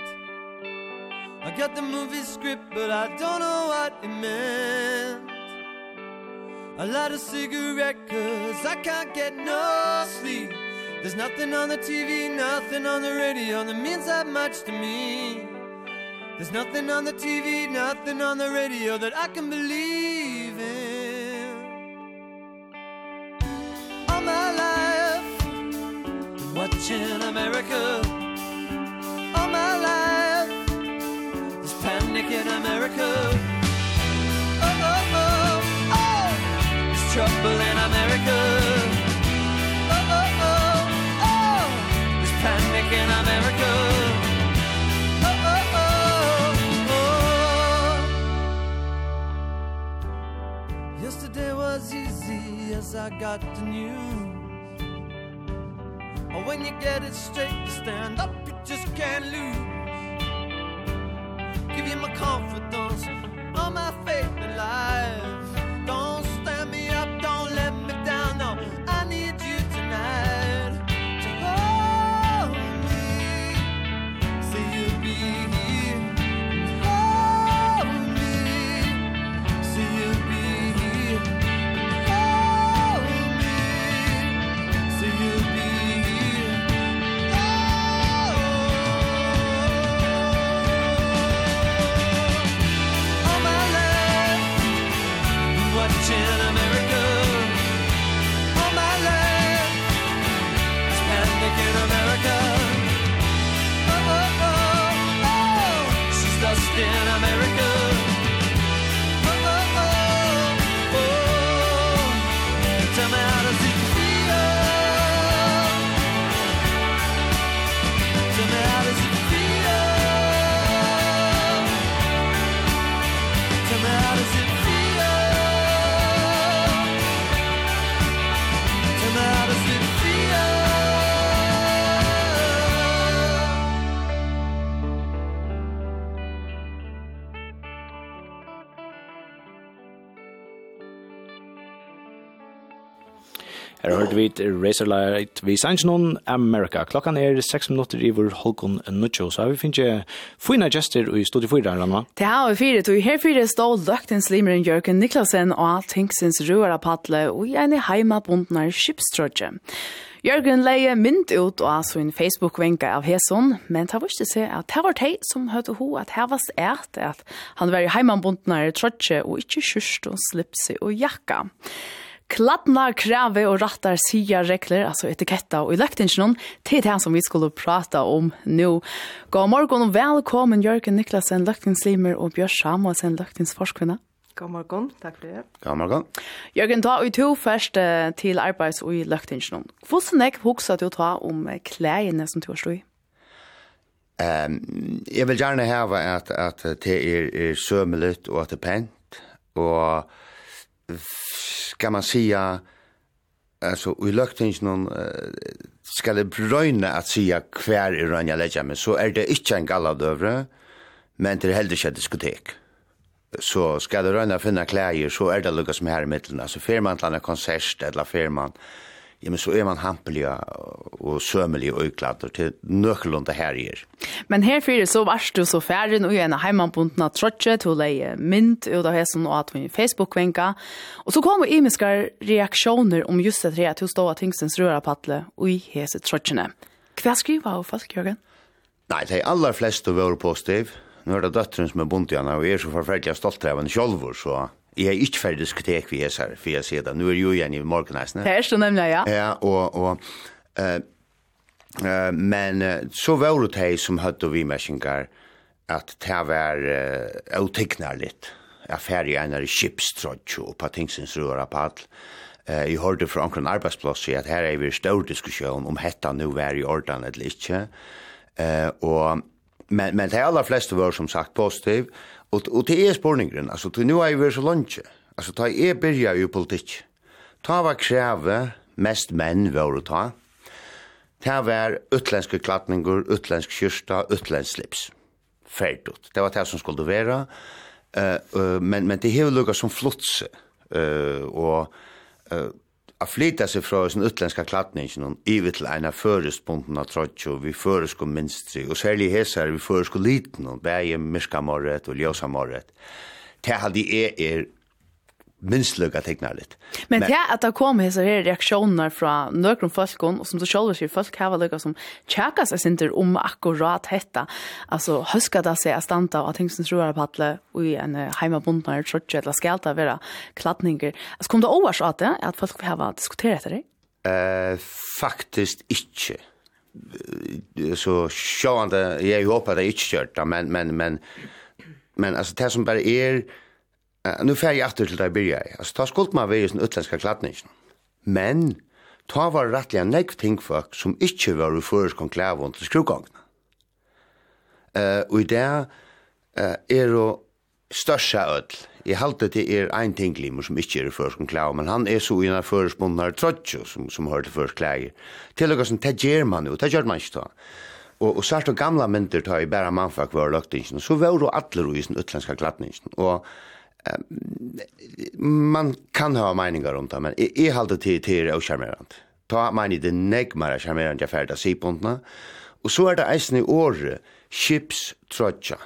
I got the movie script But I don't know what it meant. I light a cigarette Cause I can't get no sleep. There's nothing on the TV Nothing on the radio That means that much to me. There's nothing on the TV, nothing on the radio that I can believe in. All my life watching America. All my life there's panic in America. Oh, oh, oh, oh There's trouble in America. Oh, oh, oh, oh There's panic in America. day was easy as I got the news. Oh, when you get it straight to stand up you just can't lose. Give you my confidence all my faith in life. vid Razorlight vi sanns noen Amerika. Klokkan er 6 minutter i vår Holkon nødtjå, så vi finnet fina gester i studiet 4 her, Anna. Det har vi fire, og her fire stod løktens limeren Jørgen Niklasen og Tinksens Røra Patle og en i heimabundnar skipstrødje. Jørgen leie mynd ut og altså en Facebook-venka av Heson, men det var ikke se at det var de som hørte ho at her var stert at han var i heimabundnar trødje og ikke kjørst og slipse og jakka. Kladdna krave og rattar sia regler, altså etiketta og i løktingsjonen, til det som vi skulle prata om nu. God morgen og velkommen Jørgen Niklasen, løktingslimer og Bjørn Samuelsen, løktingsforskvinne. God morgon, takk for det. God morgen. Jørgen, ta ut to først til arbeids- og i løktingsjonen. Hvordan jeg hoksa du ta om klæene som du har stå i? Ehm, jeg vil gjerne ha at, at det er, er sømelig og at det er pent, og ska man säga alltså i löktingen uh, ska det bröna att säga kvar i rönja lägga men så är det inte en galla galladövre men det är heller inte diskotek. Så ska det rönja finna kläder så är det lukka som här i mittlen alltså fer man till en konsert eller fer man ja, men så er man hampelig og sømelig og øyklader til nøkkelunde herjer. Men herfyrir så varst du så færin og gjerne heimannbundna trotje til å leie mynd og da hesen og at vi Facebook-venka. Og så kom vi imiske reaksjoner om just det her til å stå av tingsens rørapatle og i hese trotjene. Hva skriver av folk, Jørgen? Nei, de aller fleste var positiv. Nå er det døtteren som er bunt igjen, og jeg er så forferdelig stolt av en sjolver, så Jeg er ikke ferdig diskotek vi hesar, for jeg sier det. Nå er jo igjen i morgenheisene. Det er så nemlig, ja. Ja, og, og uh, uh, men uh, så var det de som høyde vi mersinger at det var uh, utiknar litt. Jeg ferdig en av kipstrådtjå og på tingsins røra på alt. Uh, jeg hørte fra omkring arbeidsplass at her er vi stor diskusjon om hetta nu var i ordan eller ikke. Uh, og men men de aller fleste var som sagt positiv Og, og det er spurningren, altså, til nå er vi så lunge. Altså, ta jeg byrja i politikk. Ta var kreve mest menn var å ta. Ta var utlenske klatninger, utlensk kyrsta, utlensk slips. Ferdut. Det var det som skulle være. Uh, uh, men, men det hever lukket som flotse. Uh, og uh, a flyta seg fra sin utländska klatningen og ivet til eina førestbunden av trotjo vi føresko minstri, og særlig hesar vi føresko liten, og bæg myrka morret og ljósa morret. Det hadde jeg er minst lukka teknar litt. Men, men det at det kom hese her reaksjoner fra nøkron folkon, og som du sjálf sier, folk hava lukka som tjaka seg sinter om akkurat hetta, altså huska det seg er standa og ting som tror er patle og i en heimabundnar trotje eller skalta vera klatninger. Altså kom det overs at det, at folk hava diskuteret etter det? Eh, faktisk ikkje så sjåande, jeg håper det er ikke kjørt, men, men, men, men altså, det som bare er, uh, nu fer jeg atter til det jeg byrja i. Altså, ta skuld meg ved i sin utlenska klatningen. Men, ta var rettelig en nekv ting som ikkje var uføres konklavon til skrugongna. Uh, og i det uh, er jo størsta ødel. Jeg halte det er ein tinglimer som ikkje er førskon konklavon, men han er så i en av føresbundnar trotjo som, som hører til føres klager. Til og som, det gjør man jo, det gjør man ikke da. Og, og sart og gamla myndir tar i bæra mannfak var løgtingsen, så var jo atler i sin utlenska klatningen. Og man kan ha meningar om det, men jeg halte til til er charmerant. Ta meini det negmara charmerant jeg ferda sipontna, og så er det eisen i året, chips trotja.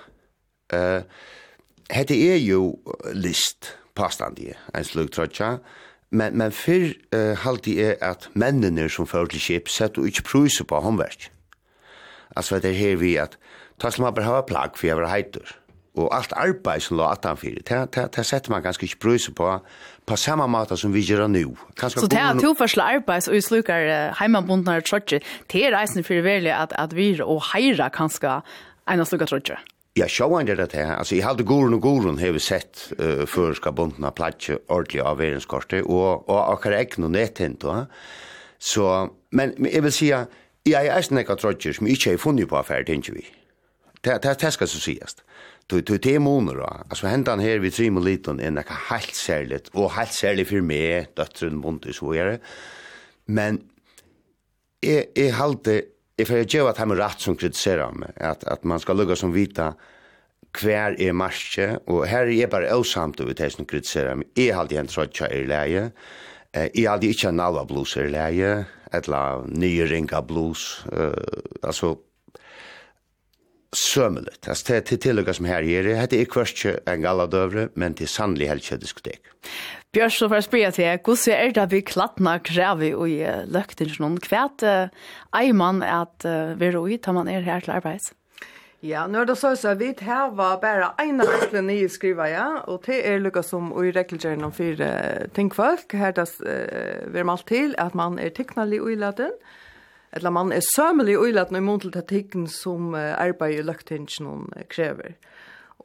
Uh, hette er jo list, påstandig, en slug trotja, men, men fyrr uh, halte er at mennene som fører til chips sett og ikke pruser på håndverk. Altså det er her vi at, ta som man behøver plagg for jeg var heitur og alt arbeid som lå at han fyrir, det, det, det setter man ganske ikke bruse på, på samme måte som vi gjør nå. Kanske så det er to forskjellige arbeid, og vi slukker uh, heimabundene og trøtje, det er reisen for veldig at, at vi og heira kanskje en av slukker trøtje. Ja, sjåan er det her. Altså, jeg hadde goren og goren har vi sett uh, før skal bunden av platje ordentlig av verenskortet, og, og akkurat ikke noe nettint. Så, men jeg vil si at jeg er eisen snakket trøtjer som ikke har funnet på affæret, tenker vi. Det, det, det skal så sies. Du du te monor. Alltså händan här vid Simon Liton är något helt särligt och helt särligt för mig döttren Montis så är det. Men är är halte det är för jag vet att han rätt som kritiserar mig att att man ska lugga som vita kvær er marsje, og her er jeg bare åsamt over det som kritiserer meg. Jeg har alltid en trøtja i leie, jeg har alltid ikke en alva blues i leie, etla nye ringa blues, uh, altså sömligt. Alltså det är tillägga som här ger det. Det är kvartje en galla dövre, men det är sannlig helst diskotek. Björn, så får jag spela till er. Hur är det vi klattna kräver och i löktingen? Kvärt är man att vi är ute man är här till arbets? Ja, nu er det så at vi her var bara ene regle nye skriva, ja, og det er lukket som i regelgjøren om fire tingfolk, her det uh, vi er malt til at man er tikknallig i laten, eller man er sømelig uilat i mån til tatikken som arbeid i løgtingen krever.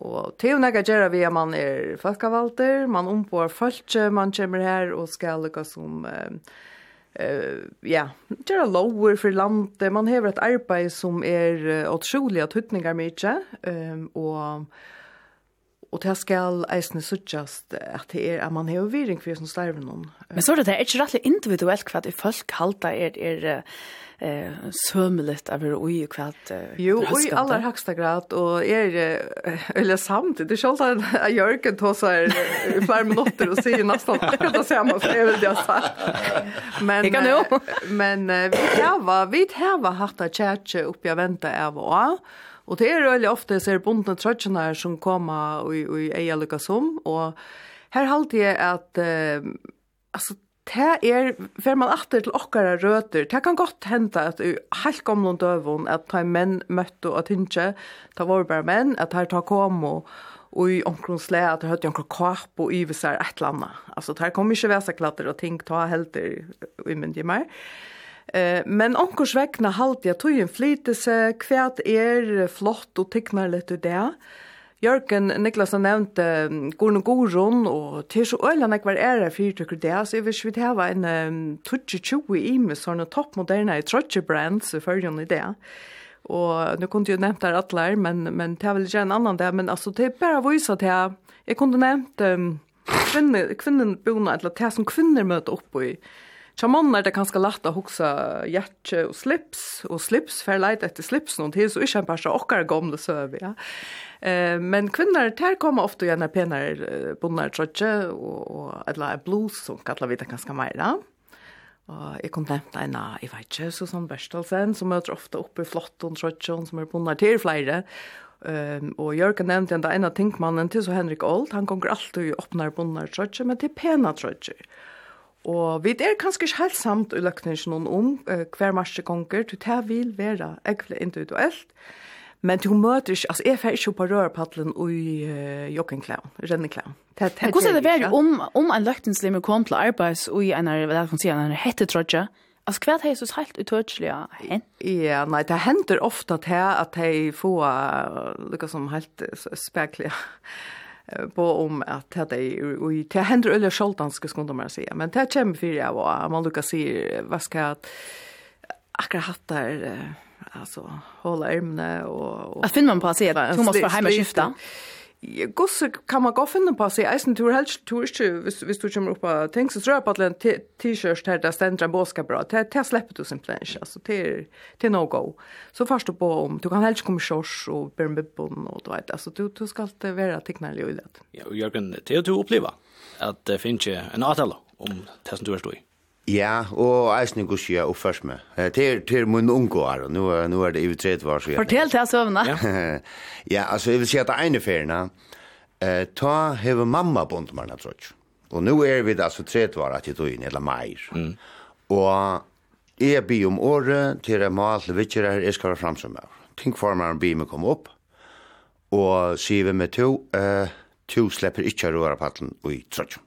Og til og nægge vi at man er folkevalter, man ombår folk, man kommer her og skal lukka som... Uh, ja, gjør lover for landet, man har et arbeid som er uh, utrolig at hytninger mye, um, og Og det skal eisne suttjast at det er at man har viring for som starver noen. Men så er det, det er ikke rettelig individuelt hva det folk halda er, er eh, sømelig av hur ui kvart. Jo, ui aller högsta grad, og er, eller samtidig, det er ikke alltid at Jørgen tås her i flere minutter og sier nesten det er det samme, for jeg vil det ha sagt. Men, kan jo. men vi har vi har hatt av kjærtje oppi av venta av og av, Og det er veldig ofte ser bondene trøtjene som kommer og, og jeg er lykkes om, og her halte jeg at uh, altså, det er, fer man atter til okkara røter, det kan godt hende at i helt gamle døvun, at ta menn møtte og tynkje, ta var bare menn, at her ta kom og, og i omkron slæ, at det høyde omkron kap og yvisar et eller annet. Altså, det her kom ikke vesaklatter og ting ta helter i myndige mer. Eh, men onkurs vegna halte jeg tog en flytelse, kvært er flott og tyknar litt ut det. Jørgen Niklasen um, Gorn og Gorun, og til så øyla nek var ære fyrtøkker det, så jeg vil ikke hava en um, 2020 i med sånne toppmoderne i trotje brands i følgen i det. Og nu kunne jeg nevnt der atler, men, men det er vel ikke en annan det, men altså det er bare å vise at jeg, jeg kunne nevnt um, kvinner, kvinnen bona, eller det som kvinner møter oppe i, Tja mannen er det kanskje lett å huske hjerte og slips, og slips fer leit etter slips noen tid, så ikke en person okkar gamle søv, ja. Eh, men kvinner, der kommer ofte gjerne penere bonner trøtje, og, og eller blues, som kallar vi det ganske mer, ja. Og jeg kom nevnt en av, jeg vet ikke, Susanne Berstelsen, som møter ofte oppe i flott og trøtje, som er bonnet til flere. Um, og Jørgen nevnte en av en av tinkmannen til så Henrik Old, han gonger alltid i åpner bonnet trøtjen, men til pena trøtjen. Og vi er kanskje ikke helt samt i løkningen om uh, hver marsje gonger, du det vil være ekvile individuelt, men du møter ikke, altså jeg fer ikke på rørpadlen og i uh, joggingklæm, renneklæm. Hvordan er det vært om, om en løkningslimmer kom til arbeids og i en, hva kan si, en hettetrøtje? Altså, hva er det så helt utørselig hen. Ja, nei, det hender ofte til at de får få lyckas som helt spekler på om at det er och det hender eller själtan ska skulle man säga men det kommer för jag og man Lucas säger hva skal jeg akkurat hatt där altså hålla ærmene og, og at finner man på å att säga Thomas för hemma skifta gosse kan man gå finne på seg eisen tur helst tur ikke hvis, hvis du kommer opp av ting, så tror jeg på at en t-shirt her der stender en båskap bra, det, det slipper du simpelthen ikke, altså det er, det er no go. Så først du på om, du kan helst komme kjørs og bære med bibbon, og du vet, altså du, du skal alltid være tikknærlig i det. Ja, og Jørgen, det er du opplever at det finnes en avtale om det som du er stå i. Ja, og eisen går ikke opp først med. Til, til min unge år, og nå, nå er det i tredje år. siden. Fortell til søvnene. Ja. ja, altså, jeg vil si at det ene ferien, eh, ta hever mamma på under meg, tror jeg. Og nå er vi altså tredje år at jeg tog inn, eller mer. Mm. Og jeg blir om året til jeg må alle vittjere her, jeg skal være fremsomme. Tenk for meg en bil med komme opp, og sier vi med to, eh, to slipper ikke å røre på i tredje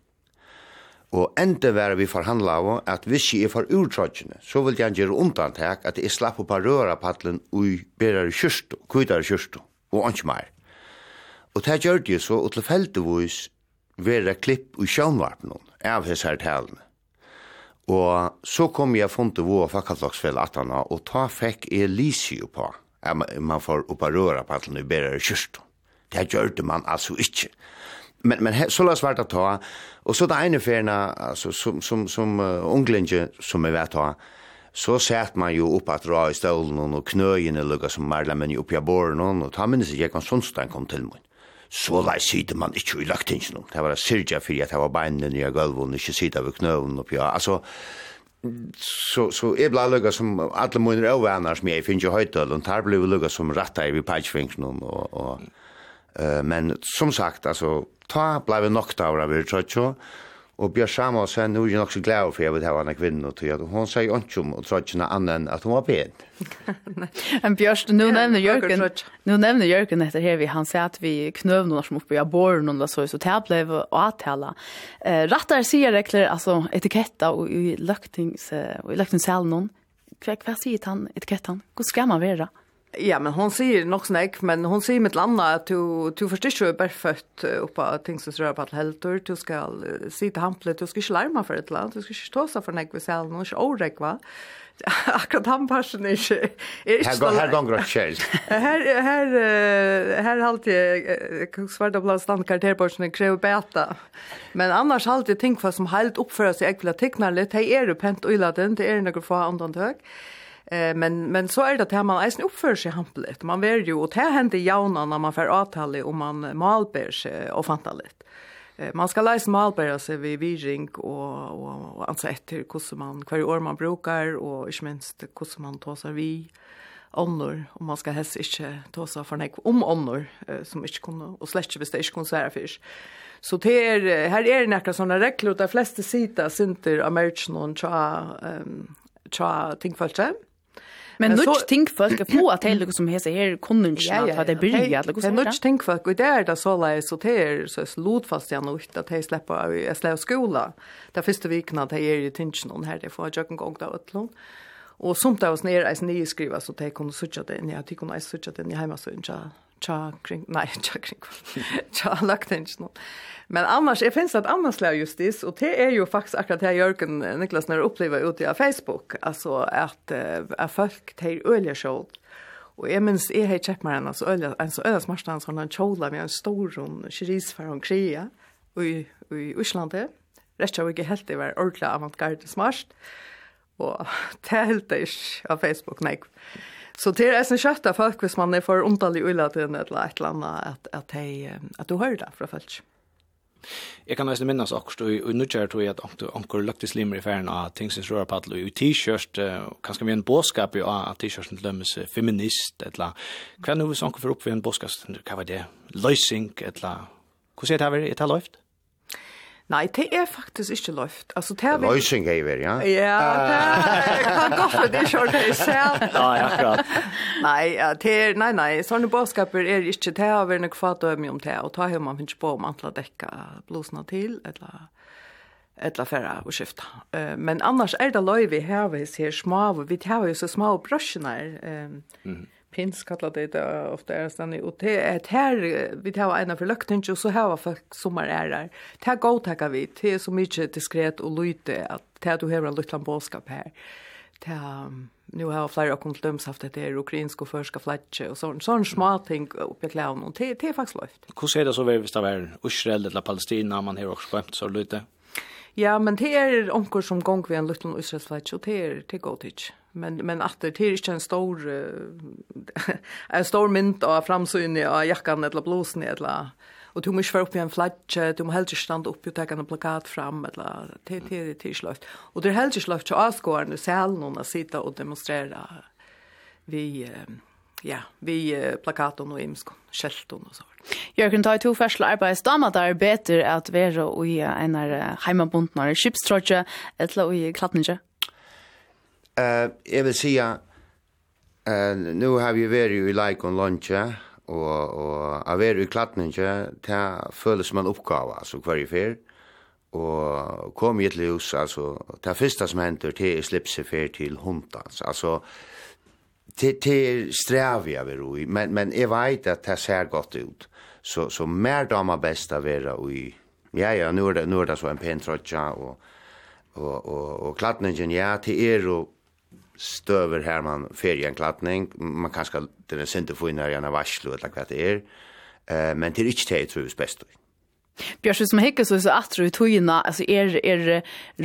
Og enda var vi forhandla av at hvis jeg er for urtrødgjene, så vil jeg gjøre undantak at jeg slapp opp av røra paddelen og berare kjørstu, kvidare kjørstu, og ikke mer. Og det gjør det så, og tilfeldigvis vera klipp i sjønvarpen av hessar talene. Og så kom jeg funnet vår fakkatlagsfell at han og ta fikk jeg lisi på at man får opp av røra paddelen og berare kjørstu. Det gjør det man altså ikkje men men så lås vart att ta. Och så där ene färna alltså som som som uh, unglinge som är vart ta så sett man ju upp att dra i stolen och knöjen eller lukka som Marla men ju upp i borgen och ta minns jag kan sonstein kom till mig så där sitter man inte i laktingen det var sirja för att det var benen i golvet och inte sitta vid knöven upp ja alltså så så är bla lugga som alla munner över annars med finns ju höjdöl och tar blev lugga som rattar i pitchfingern och och Uh, men som sagt, altså, ta blei vi nokta av det, vi Og Bjørn Samuelsen, nu er jeg nok så glad for jeg vil ha henne kvinne, og at hun sier ikke om og trøttjene annen at hun var ben. Men Bjørn, nu nevner Jørgen, nu nevner Jørgen etter her, han sier at vi knøv noen som oppe i aboren, og så, så det ble å avtale. Eh, Rattar sier regler, altså etiketter og i løktingsselen, hva, hva sier han etiketten? Hvor skal man være? Ja. Ja, men hon säger nog snäck, men hon säger mitt landa att du du förstår ju bara fött uppa ting som rör på att heltor, du ska sitta hamplet, du ska inte larma för ett land, du ska inte stå så för näck vid sällan och orek va. Akkurat han passion är inte. Här går här gånger själv. Här här här har alltid svarta blå stand på sin beta. Men annars har alltid tänkt vad som helt uppför sig jag vill teckna lite. Hej är du pent och illa den, det är några få andan hög. Eh men men så är det att man eisen uppför sig hampligt. Man vill ju och det händer jauna när man får avtal om man malber sig och fantaligt. Eh man ska läsa malber sig vid viring och och, och alltså efter hur man kvar år man brukar och inte minst hur man tar sig vi onnor och man ska helst inte ta sig för nek om onnor eh, som inte kunde och släcka hvis det inte kunde säga fisk. Så det är, här är det några såna regler och de flesta sida synter av merchen och tja, um, tja tingfölse. Mm Men nu så... tänk folk att få att det som heter här konventionen att vad det blir att liksom. Men nu tänk folk och det är det så där så det så slot fast jag nog att det släppa i slä skola. Där första veckan att det är ju tension här det får jag en gång där utlån. Och somt av oss ner är ni skriva så det kunde söka det ni att kunde söka det ni hemma så inte. Tja kring nei, tja kring. Tja lagt tension. Men annars, jag finns att annars slag just det, och det är ju faktiskt akkurat det Jörgen Niklas när upplever ute av Facebook, alltså att, att folk tar öliga kjolt. Och jag minns, jag har köpt mig en så öliga, en så öliga smarstans från en kjola med en stor hon, kiris för kria i, i Urslandet. Rätt av inte helt det var ordentligt avantgarde smart. Och det är helt av Facebook, nej. Så det är en kött av folk hvis man är för ontalig i eller ett eller annat att, att, att, att, att du hör det från folk. Mm. Jeg kan nesten minnes akkurat, og i nødgjør tror jeg at anker løktes limer i ferien av tingsins rørpaddel, og i t-shirt, og kanskje vi en båskap jo av at t-shirten lømmes feminist, eller Hva er noe som sanker for opp for en båskap? Hva var det? Løysing, eller Hvordan er det her? Er det her løyft? Nei, det er faktisk ikke løft. Altså, det er... Løsing er vi, ja? Ja, det kan godt for det ikke det selv. Nei, akkurat. Nei, det er, nei, nei, sånne båtskaper er ikke det å nok fatt fatømme om det, og ta har man finnes på om antla dekka blåsene til, eller eller færre og skifta. Men annars er det løy vi har vi ser små, vi har jo så små brøsjene her, pins kallar det det ofta är stanna och det är här vi tar en av lökten och så här var folk sommar är där. Det går tacka vi det är så mycket diskret och lite att det du har en liten boskap här. Det nu har jag flera kommit döms haft det är ukrainska och förska flatche och sån sån små ting uppe i clown och det det är faktiskt löft. Hur ser det så väl visst av är Israel eller Palestina man har också skämt så lite. Ja, men det är onkel som gång vi en liten Israel flatche och det är det går men men att det är inte en stor en stor mynt av framsynne av jackan eller blåsen eller och du måste vara uppe i en flagga du måste helst stanna upp och ta en plakat fram eller till till till slöft och det är helst slöft så avskåren i salen att sitta och demonstrera vi ja vi plakaten och imsk skälton och så Jørgen tar to färsla arbeidsdamer der bättre at være och i en heimabundnare skipstrotje eller og i klatninje eh jeg vil si at uh, nå har vi vært i like og lunge, og, og av er i klatninge, det føles som en oppgave, altså hver i fer. Og kom i et hus altså, det første som henter til er slipse fer til hundans, altså, det, det er strev jeg vil i, men, men jeg vet at det ser godt ut. Så, så mer damer best å være i, ja, ja, nå er det, nå er det så en pen trotja og, og, og, og klatningen, ja, til er og stöver här man ferie en klattning man kanske den är inte få in när jag varslo eller vad det är eh men det är inte det tror jag bäst Bjørs, som hikker så er atro i togina, altså er, er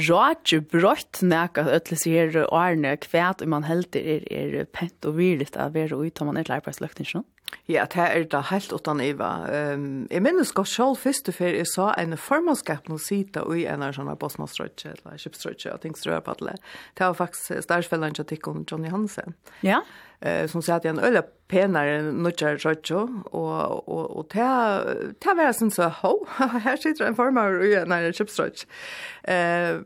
rage brått nækka ötle sier og ærne kvæt om man helt er, er pent og virligt av er ut om man et leirbeisløkt ikke Ja, det er da helt utan Iva. Um, jeg minnes godt selv først og jeg sa en formannskap nå sita og i en av sånne bosmastrøtje, eller kjøpstrøtje og ting strøy på alle. Det var faktisk stærsfellene til Tikkon Johnny Hansen. Ja. Eh, som sier at jeg er en øyla penare nutjar rotjo og og og ta ta vera sin så ho her sitter ein formar og ja nei chipstrotch. Eh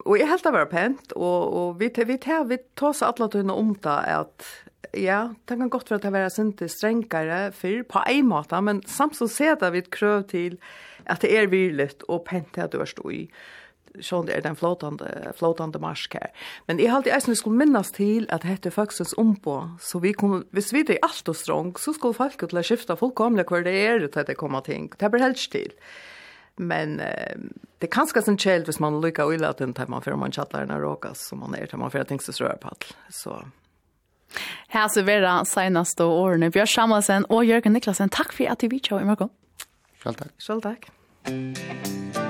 og eg helt var pent og og vi vi ta vi tosa alla tunna om ta at Ja, det kan godt være at det var sinte strengare for på en måte, men samt så ser det vi et krøv til at det er virligt og pent til at du er stå i sånn det er den flotande, flotande marsk her. Men jeg halte eisen skulle minnes til at dette er faktisk ombå, så vi kom, hvis vi er alt og strong, så skulle folk til å skifte fullkomlig hver det er til det kommer ting. Det blir helst til. Men eh, det er kanskje sin kjeld hvis man lykker å ille at den tar man før man tjattler den råkas, som man er til man før ting som strører på alt. Så... Her så vil det seneste årene. Bjørn Samuelsen og Jørgen Niklasen, takk for at du vidt kjøre i morgen. Selv takk. Selv takk.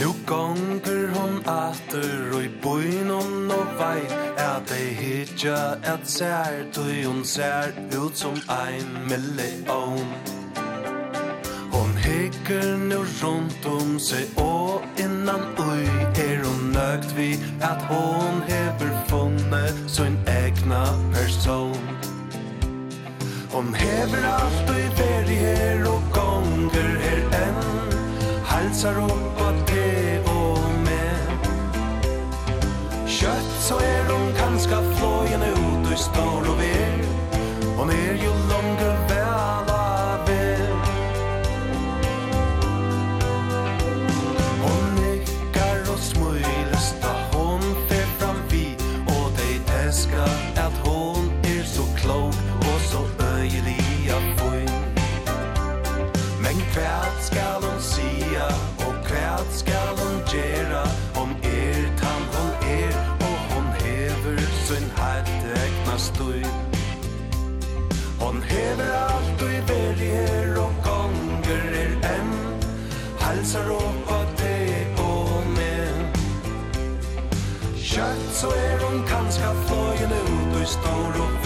Nu gonger hon atter og i bøynon og vei At ei hitja at sær, tui hon sær ut som ein million Hon hikker nu rundt om seg og innan ui Er hon nøgt vi at hon hever funne sin egna person Hon hever alt og i veri her og gonger her enn hälsar hon på det och med. Kött så är hon ganska flåjen ut och står och vet. så er hon kanska fløyen ut og i stor og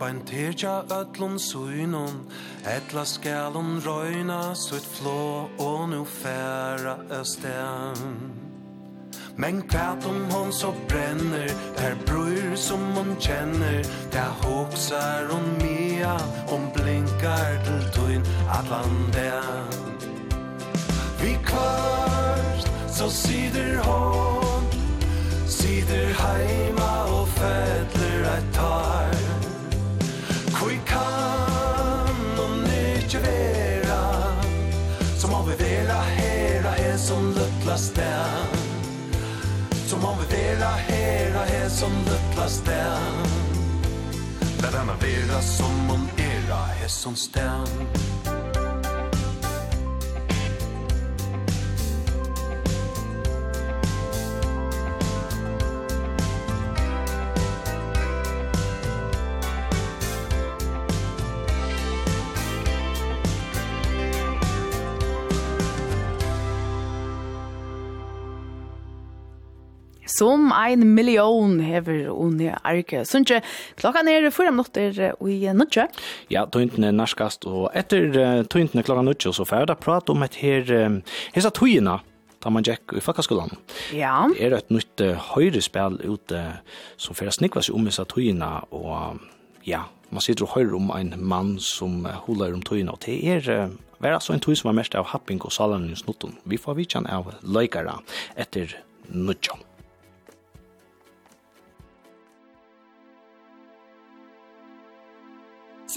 bæntirja ötlun suinun Etla skalun røyna sutt flå og nu færa östen Men kvart om hon så bränner Per bror som hon känner Der hoksar hon mea Hon blinkar till tuin Atlantea Vi kvart Så sider hon som luttlas den Där denna vera som om era er som stän som ein million hever unni arke. Sundsje, klokkan er fyra minutter i nutje. Ja, tøyntene er narskast, og etter tøyntene klokka nutje, så får jeg da prate om et her, hessa tøyina, da man gikk i fakkaskolan. Ja. Det er et nytt høyrespill ute som får snikva seg om hessa tøyina, og ja, man sitter og høyrer om en mann som holar om tøyina, og det er Vær altså en tøy som var mest av happing og salen i snutten. Vi får vitjan av løykara etter nudjan.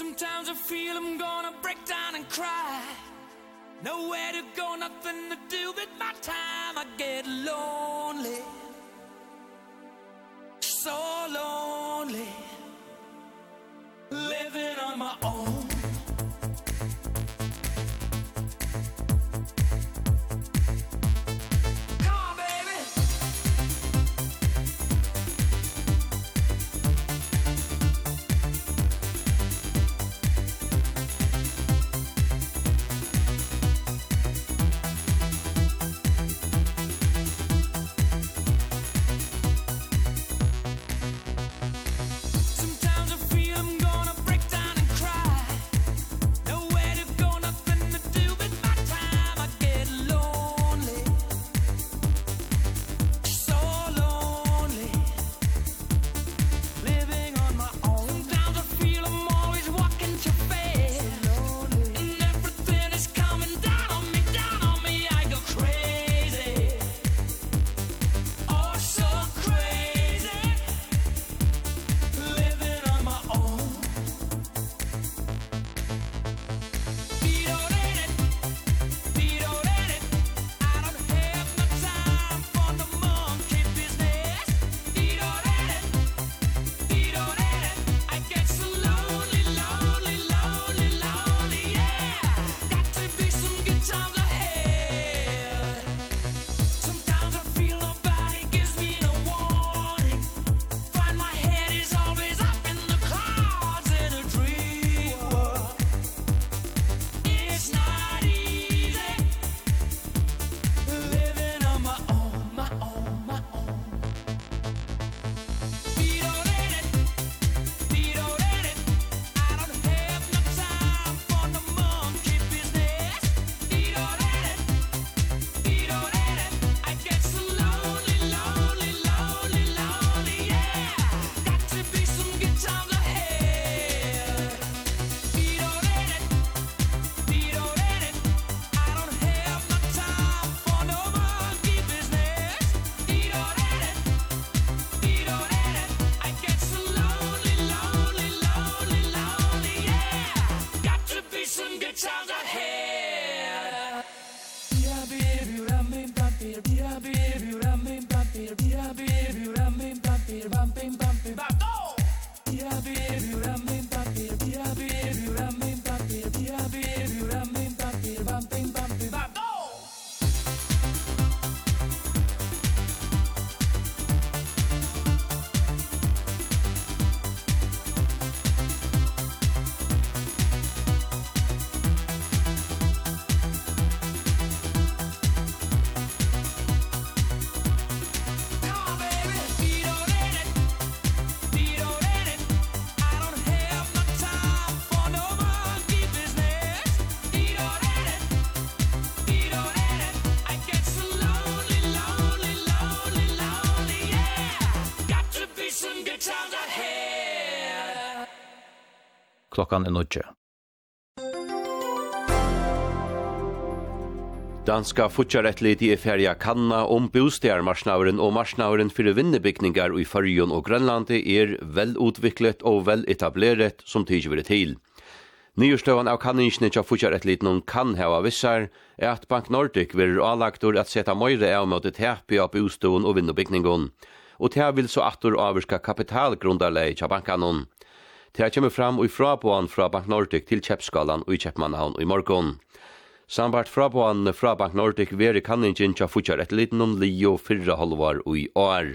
Sometimes I feel I'm gonna break down and cry. Nowhere to go, nothing to do with my time. I get lonely. So lonely. Living on my own. klokkan er nødje. Danska futjarettlit i ferja kanna om bostjärmarsnauren og marsnauren fyrir vinnebygningar i Førjun og Grønlandi er vel utviklet og vel etableret som vire til. Nyjurstøvan av kanningsne tja futjarettlit noen kan heva vissar er at Bank Nordic vil avlagtur at seta møyre av møtet hepi av bostuen og vinnebygningon, og tja vil så atur avvirka kapitalgrundarleie tja bankanon. Det her fram i fraboan fra Bank Nordic til Kjeppskalan og i Kjeppmannhavn i morgon. Sambart fraboan fra Bank Nordic veri kanningin tja futjar et liten om lio fyrra halvar og i år.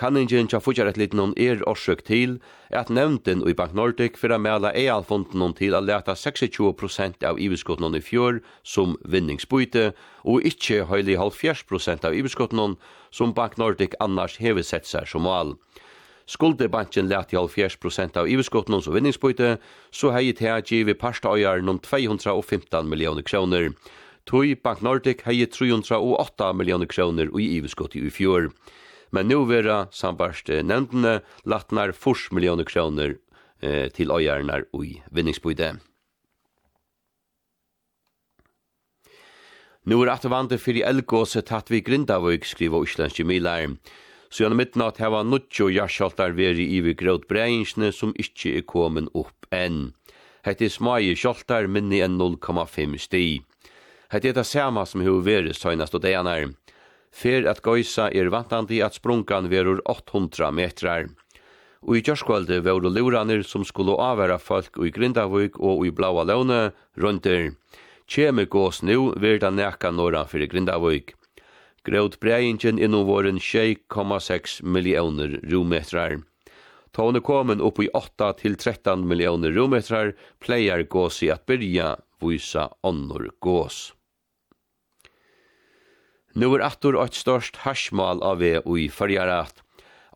Kanningin tja futjar et liten er orsøk til at nevnten i Bank Nordic fyrir a mela eialfonden til a leta 26% av ibeskotten i fjör som vinningsbyte og ikkje høyli 70% av ibeskotten som Bank Nordic annars hever sett seg som mal. Skulde banken lät i 70% av iverskotten som vinningsbyte, så hei til at giv i parsta øyaren 215 millioner kroner. Tøy Bank Nordic hei 308 millioner kroner i iverskott i fjor. Men nu vera sambarst nevndene latnar 40 millioner kroner eh, til øyarnar i vinningsbyte. Nu er at vante fyrir elgåse tatt vi grindavøk, skriva Íslandske Milar. Så gjennom midnatt heva nuttjo jarshaltar veri ivi grøt breinsne som ikkje er komin opp enn. Hette er smaie sjaltar minni enn 0,5 sti. Hette er det sama som hu veri søgnast og deanar. Fer at gøysa er vantandi at sprungan verur 800 metrar. Og i kjørskvalde veru luranir som skulle avvera folk i Grindavik og i Blaua Låne rundt der. Kjemi gås nu verda neka norran fyrir Grindavik. Grøt breiingen innom våren 6,6 millioner rommetrar. Ta komen opp komin i 8 til 13 millioner rommetrar, pleier gås i at byrja vysa onnor gås. Nu er attor eit størst harsmal av vi ui farjarat.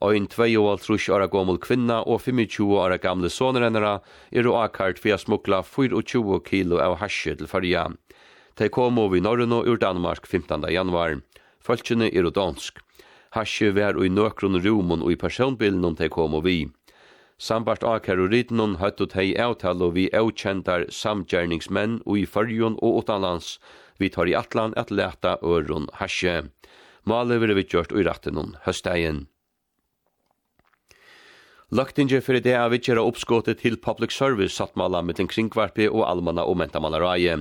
Ein 22 åra gammal kvinna og 25 åra gamle soner hennara er og akkart for å smukla 24 kilo av harsje til farja. De kom over i Norrøn ur Danmark 15. januar. Falkene er og dansk. Hasje var i nøkron rumon og i personbilen om de kom og vi. Sambart av og rytnon høtt og teg avtale og vi avkjentar samgjerningsmenn og i fyrjon og utanlands. Vi tar i atlan at leta øron hasje. Male vil vi gjørt og i retten høstegjen. høstdeien. Løgtinge for det er vi kjera oppskåtet til public service sattmala med en kringkvarpi og almanna og mentamalareie.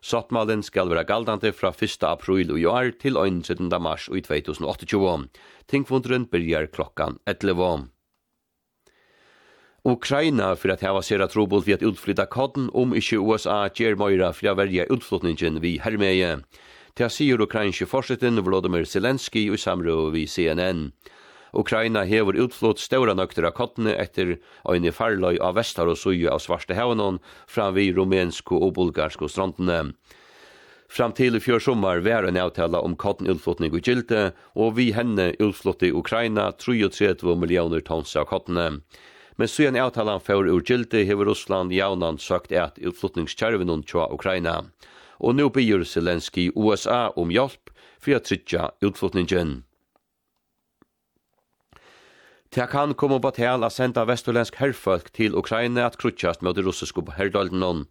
Sattmalen skal vera galdande fra 1. april i år til 17. mars i 2028. Tingfunderen byrjar klokkan 11. Ukraina fyrir at hava sera trobult vi at utflytta kodden om ikkje USA gjer møyra fyrir at verja utflytningen vi hermeie. Det sier ukrainske forsetten Volodymyr Zelensky i samråd vi CNN. Ukraina hever utflott ståra nøkter av kottene etter øyne farløy av vestar og suju av svarte hevnån fram vi rumensko og bulgarsko strandene. Fram til i fjør sommar var en avtala om kottenutflottning og gylte, og vi henne utflott i Ukraina 33 millioner tons av kottene. Men så en avtala for ur gylte hever Russland jaunan sagt at utflottningskjærvenon tja Ukraina. Og nu byr Zelensky USA om hjelp for å trytja utflottningen. Det kan komme på tal at senda vesturlensk herrfolk til Ukraina at krutjast med det russiske herrdalden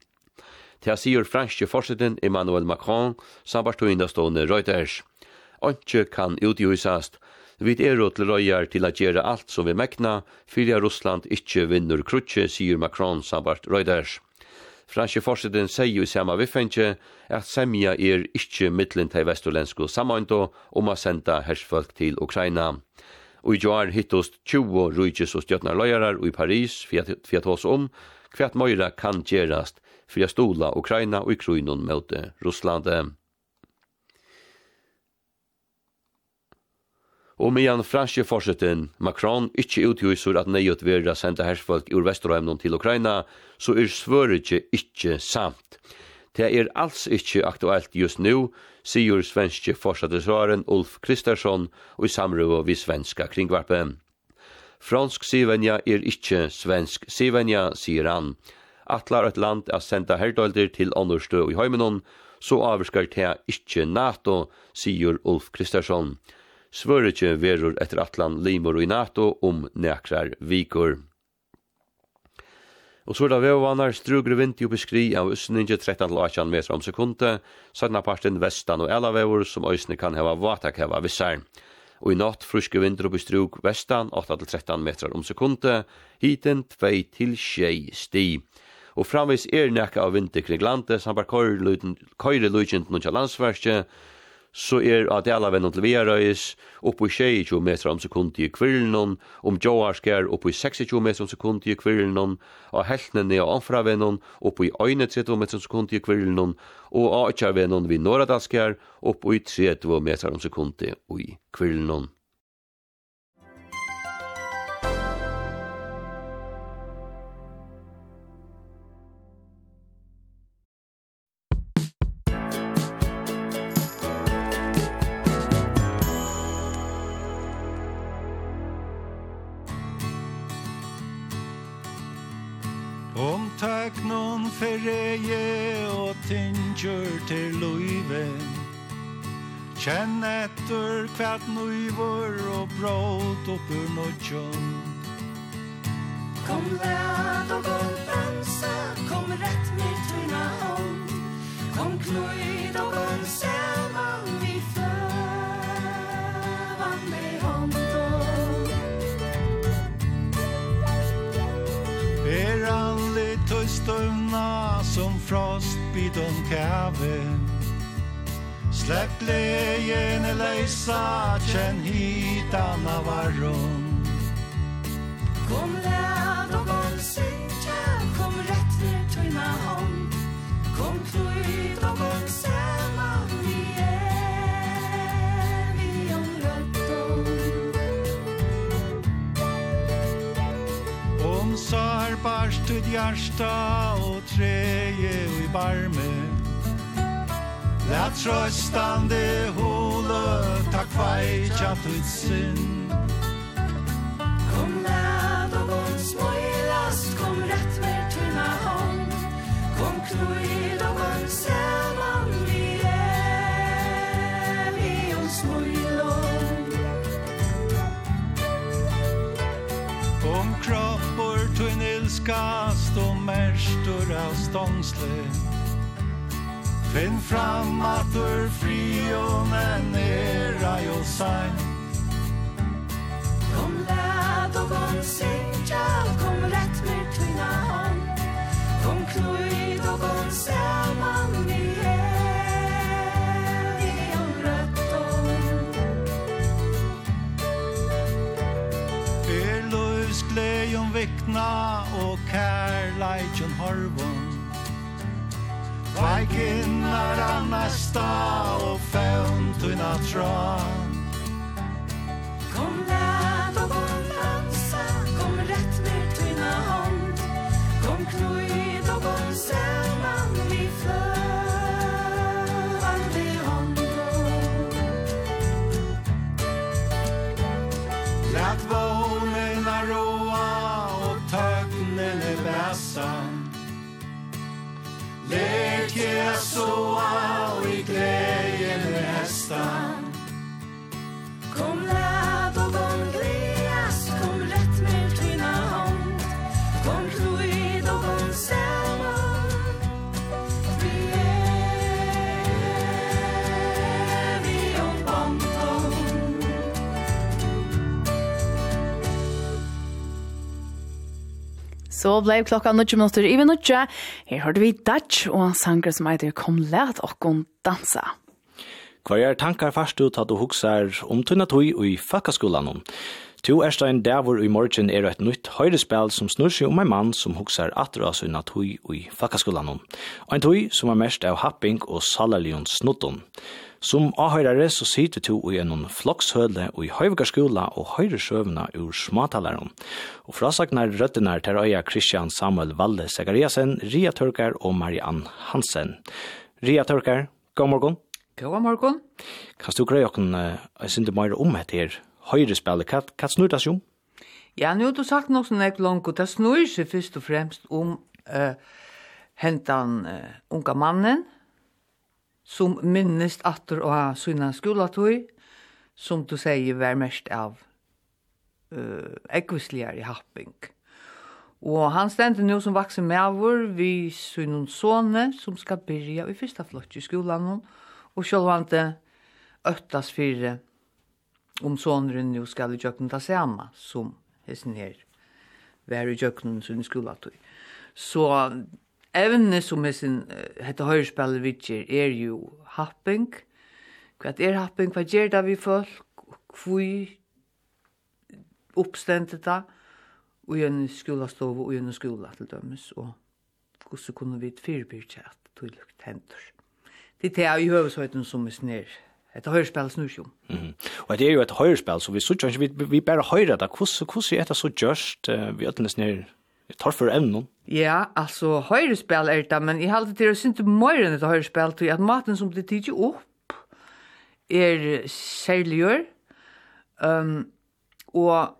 Det sier franske forsiden Emmanuel Macron sambarst og innastående Reuters. Anke kan utgjøysast. Vi er til røyar til at gjøre alt som vi mekna, fyrir Russland ikkje vinner krutje, sier Macron sambart Reuters. Franske forsiden sier i samme viffenje at semja er ikkje mittlen til vesturlensko samando om å senda herrfolk til Ukraina. Ukraina. Og i jar hittost 20 rujtjes og stjøtnarløyarar i Paris for at oss om hva møyra kan gjerast for å stola Ukraina og i kruinon møte Russland. Og medan franske forsetten Macron ikkje utgjusur at neiot vera senda hersfolk ur Vesterheimnon til Ukraina, så er svøret ikkje samt. Det er alls ikkje aktuelt just nu, sier svenske forsatesvaren Ulf Kristersson og i samrøve vi svenska kringvarpe. Fransk sivenja er ikkje svensk sivenja, sier han. Atlar et land er senda herdolder til åndorstø i heimenon, så avskar det ikkje NATO, sier Ulf Kristersson. Svøretje verur etter atlan limor i NATO om nekrar vikur. Og så er det vevvannar strugre vind i oppi skri av usninje 13-18 meter om sekundet, sanna parten vestan og elavevur som øysne kan heva vatakeva vissar. Og i natt fruske vindur oppi strug vestan 8-13 meter om sekundet, hiten 2 til 6 sti. Og framvis er nekka av vinter kring landet, sambar køyre løyden, nunja landsverkje, så er at ala vennom til Vearøys oppe i 22 meter om sekund i kvirlen, om Joarskær oppe i 26 meter om sekund i kvirlen, og heltnene og anfravennom oppe i 31 meter om sekund i kvirlen, og Aatjavennom vid Norradalskær oppe i 30 meter om sekund i kvirlen. Kjenn etter kvart nøyver og brått opp ur nødjon. Kom lad og gå dansa, kom rett med tunna hånd. Kom knøyd og gå saman vi føvan med hånd Er alle tøystøvna som frost bidon kave Sett leien e leisa, kjenn hit anna varron. Kom lad og gol synkja, kom rett ned tøyna hånd. Kom frøyd og gol saman er vi om rødton. Om sar barst ut hjarta og treje i barmen. La trøstande hole ta kveitja tut sin. Kom lad og bon smoilast Kom rett med tunna hånd Kom knuid og bon saman Vi er vi om smoilån Om kroppor tunn ilskast Og merstor av stångslet Finn fram at ur frionen era jo sein Kom lad og kom synja Kom rett med tuna hand Kom knöjd och kom samman i evigen rötton Er lovs glejon vikna och kärleikjon harvon marken varanna stad och fänd tunna tråd Kom lät och kom dansa, kom rett med tunna hånd Kom knöjt och kom sänd stad Kom lät och kom Kom rätt med dina hand Kom kruid och kom samman Vi är vi om bantan Så blev klokka 90 minutter i minutter. Her hørte vi Dutch og sanger som heter Kom let og kom dansa. Hva tankar fast ut at du huksar om tunna tui i fakkaskolan Tu Erstein, der dævor i morgen er et nytt høyrespill som snur seg om en mann som huksar atra sin tui i fakkaskolan Ein tui som er mest av happing og salarlion snutton. Som avhøyrare så sitter du i en flokshøle og i høyvigarskola og høyresøvna ur smatalaren. Og frasagnar røttene til øya Kristian Samuel Valle Segariasen, Ria Tørkar og Marianne Hansen. Ria Tørkar, god morgon. God morgon. Kan du greie okken, jeg synes det mer om et her, høyrespillet, hva, hva snur det seg om? Ja, nu har du sagt noe sånn jeg langt, det snur seg først og fremst om uh, hentan uh, unga mannen, som minnest atter å ha syna skolatøy, som du sier var mest av uh, ekvisligere happing. Og han stender nå som vaksen med over, vi syner sånne som skal byrja i første flott i skolan, og og sjølvante øttas fyre om sonren nu skal i jøkken ta sama som hessen her vær i jøkken sin skolatøy. Så evne som hessen hette høyrespillet vidtjer er jo happing. Hva er happing? Hva gjør det vi folk? Hvor oppstendet det? Og i en skolastov og i en skola til dømes. Og hvordan kunne vi fyrbyrkje at det lukt hendur. Det er i høvesøyten som er snir. Et høyrespel snur jo. Mm. Og det er jo et høyrespel, så vi sier ikke, vi, vi bare høyre det. Hvordan er det så gjørst uh, vi ødelig snir? tar for evnen. Ja, altså, høyrespel er det, men jeg halte til å synte mer enn et høyrespel, til at maten som det tidlig opp er særliggjør, um, og,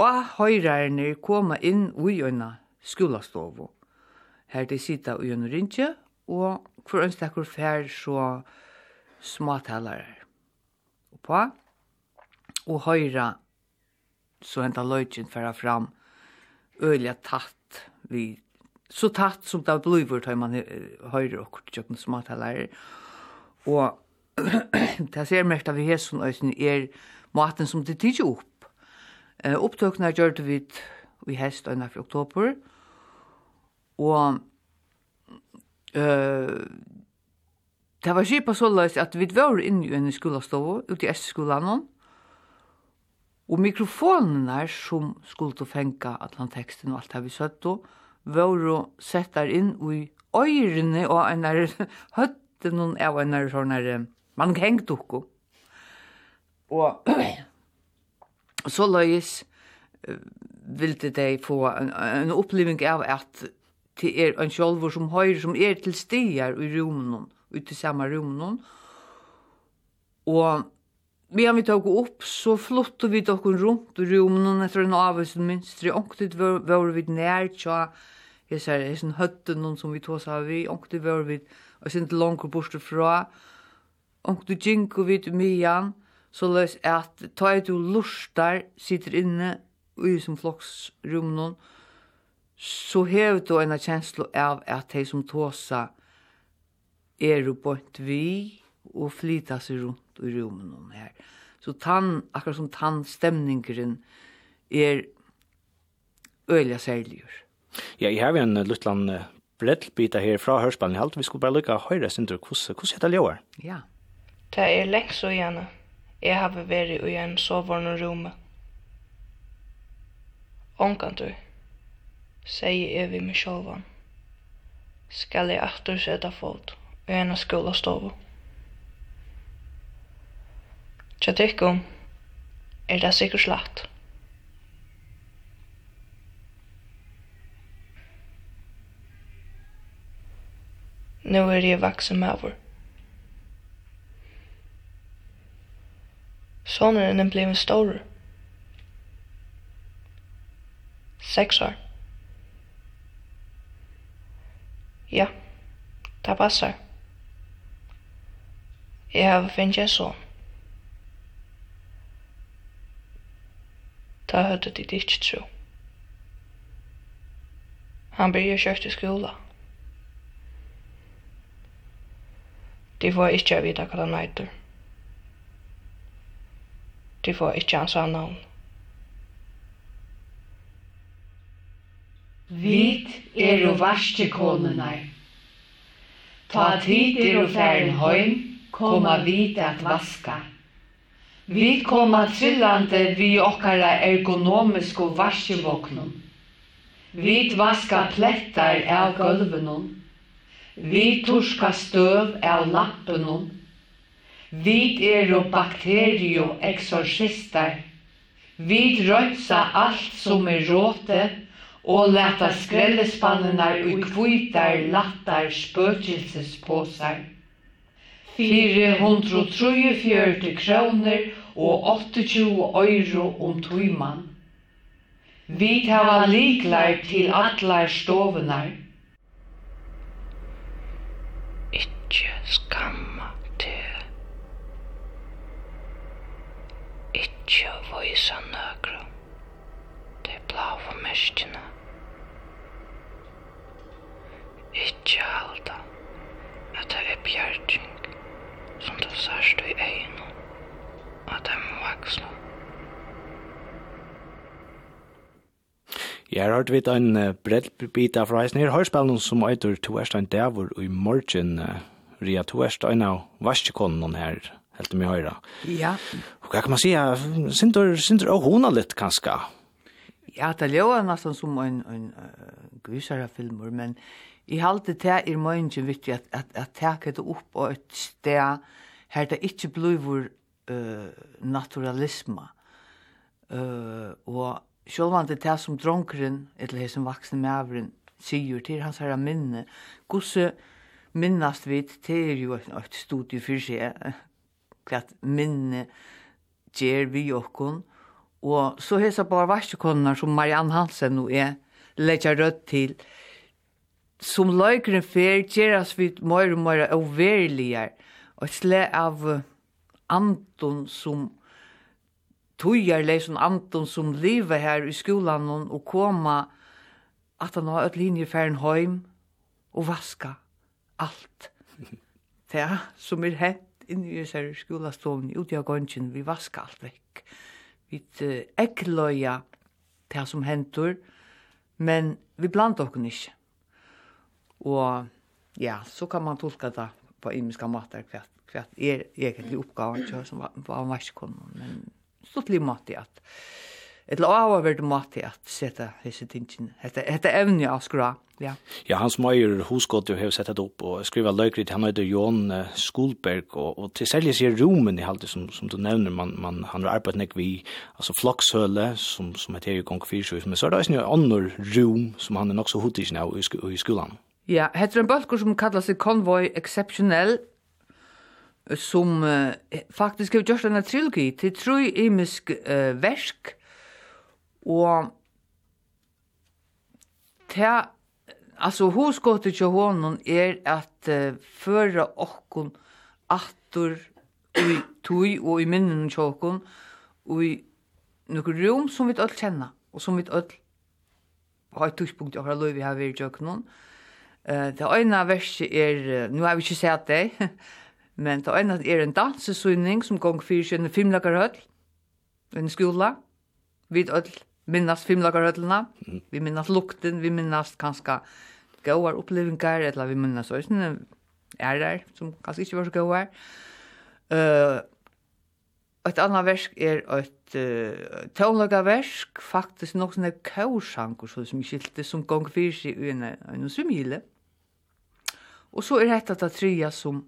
og høyrerne kommer inn i øyne skolastovet. Her de sitter og gjør noe og hver ønstakur fær så Og på, og høyre så henta løgjen færa fram øyla tatt vi så tatt som det blivur tar man høyre og kjøkken småtalere og det ser merkt av hesson øysen er maten som det tidser opp uh, opptøkna gjør det vi vi hest øyna oktober. Og Uh, det var skipa så løs at vi var inne i en skolastov, ute i Esteskolan, og mikrofonene som skulle fenga atlanteksten og alt det vi søtt, var sett der inn i øyrene og en er høtte noen av en er sånn der man hengt okko. Og så løs uh, ville de få en, en oppleving av at til er en sjolvor som høyre, som er til stier i rumnen, ut i samme rumnen. Og medan vi tog opp, så flottet vi dokken rundt i rumnen etter en avvisen minstri, ångtid var, vi nær tja, jeg ser, jeg ser høtten noen som vi tog seg vi, ångtid var vi, og sint langer bort fra, ångtid gjenko vi til mian, så løs at ta et du lustar sitter inne i som floksrumnen, og så hever du en kjenslo av at de som tåsa er jo bort vi og flyta seg rundt i rummen her. Så tann, akkurat som tann stemningeren er øyla særligur. Ja, jeg har en luttland uh, brettelbita her fra hørspallen. Jeg halte vi skulle bare lukka høyre sindur. Hvordan heter det ljóar? Ja. Det er lengt så gjerne. Jeg har vært i en sovorn og rume. Ångantur segði jeg vi meg sjålvan. Skal jeg aftur seta fót i eina skúlastovu? Tja tykkum, er det sikkert slatt. Nú er jeg vaksen med over. Sonen er blevet større. Seks år. Ja, det passer. Jeg har finnet en sånn. Da hørte de ikke tro. Han blir jo kjørt i skola. De får ikke vite hva han heter. De får ikke hans navn. Vit er og varste konunar. Ta tid er og færen heim, koma vit at vaska. Vit koma trillande vi okkara ergonomisko varskevåknum. Vit vaska plettar av gulvenum. Vi torska støv av lappenum. Vit er og bakterio exorcistar. Vit røytsa alt som er råte, og leta skrellespannenar ui kvitar lattar spøkelsesposar. 443 kroner og 28 euro om tøyman. Vi hava liklar til allar stovenar. Ikkje skamma te. Ikkje voisa nøkrum. Te blau for mestjene. Ikke halda at det er bjergjeng som du sørst i egnu at det må vaksna. Jeg har hørt vidt en breddbit av reisen her. Hørspillen som eitur to erst en dævor i morgen, Ria, to erst en av vaskikonnen her, helt om jeg høyra. Ja. Og hva kan man si? sindur, sindur og hona litt kanska? Ja, det er jo nesten som en, en uh, gysare filmer, men i halte det er mye viktig at, at, at teke det opp og et sted her det ikke blir uh, naturalisme. Uh, og selv det er det som dronkeren, eller det som vaksne mæveren, sier til hans herre minne, gosse minnast vi er jo et, et studie for seg, klart minne gjør vi okkon, og så hesa bare varsekonene som Marianne Hansen og er leggja rødt til, som løykeren fer gjeras vi mer og mer og og et sle av Anton som tøyer leisen Anton som lever her i skolan og koma at han har et linje færen heim og vaska alt. Det som er hent inni i sær skolastovn uti av gongen, vi vaska alt vekk. Vi ekkløya det som hentur, men vi blant okken ikkje. Og ja, så kan man tolka det på imiska matar hva hva er egentlig oppgaven til som var var varskommen, men så til i at Et lau av mat i at sette hese tingene. Hette, hette evne av skra. Ja. ja, hans meier hosgått jo har sett det opp og skriva løykrit. Han heter Jon Skolberg, og, og til særlig sier romen i halte som, som du nevner, man, man, han har arbeidt nek vi, altså flokshøle, som, som heter i gong 4, men så er det også en annen rom som han er nok så hotig av i skolan. Ja, heter en balkur som kallar seg Convoy Exceptionell, som uh, faktisk har gjort denne trilogi til tru imisk uh, versk, og ta, altså hoskåttet til honom er at uh, føra okkon attur i tui og i minnen til okkon, og i nokkur rom som vi öll kjenna, og som vi öll har et tidspunkt i okra løy vi har vært i okkon, Eh, det ena verset er, nu har vi ikke sett det, men det ena er en dansesynning som gong fyrir sin filmlagerhøll, en skola, vi öll minnast filmlagerhøllene, mm. vi minnast lukten, vi minnast kanska gauar opplevingar, eller vi minnast også ærer, som kanskje ikke var så gauar. Uh, et annet versk er et uh, tålaga versk, faktisk nok sånne kaursanker, så som skilte, som gong fyrir seg i en, en svimhile. Mm Og så er dette det trea som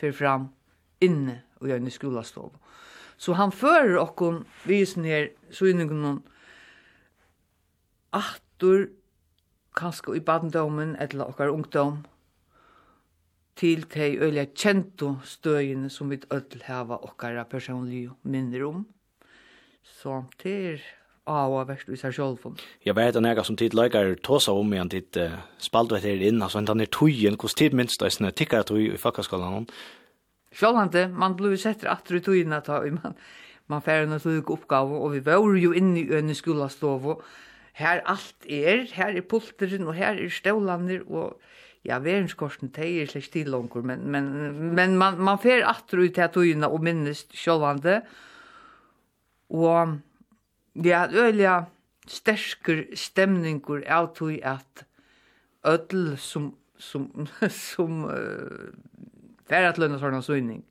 fyrir fram inne og gjør en skolastov. Så han fører okkom visen her, så inne noen attor, kanskje i badendommen, eller okkar ungdom, til de øyla kjento støyene som vi ødel hava okkara personlige minner om. Så det er avverst i seg selv. Jeg vet at jeg som tid løyker tåsa om igjen tid uh, spaltvet her inn, altså en denne tøyen, hvordan tid minst det er sånne tikkere tøy i fakkaskolen. Sjålande, man blir sett etter i tøyen at man, man færre en tøyke oppgave, og vi var jo inne i øyne skolastov, her alt er, her er pulteren, og her er støvlander, og ja, verenskorsen, det er slik til langer, men, men, men man, man færre etter i tøyene og minnes sjålande, og Ja, er øyla sterkur stemningur av tog at öll som som som uh, färdat lönar sådana synning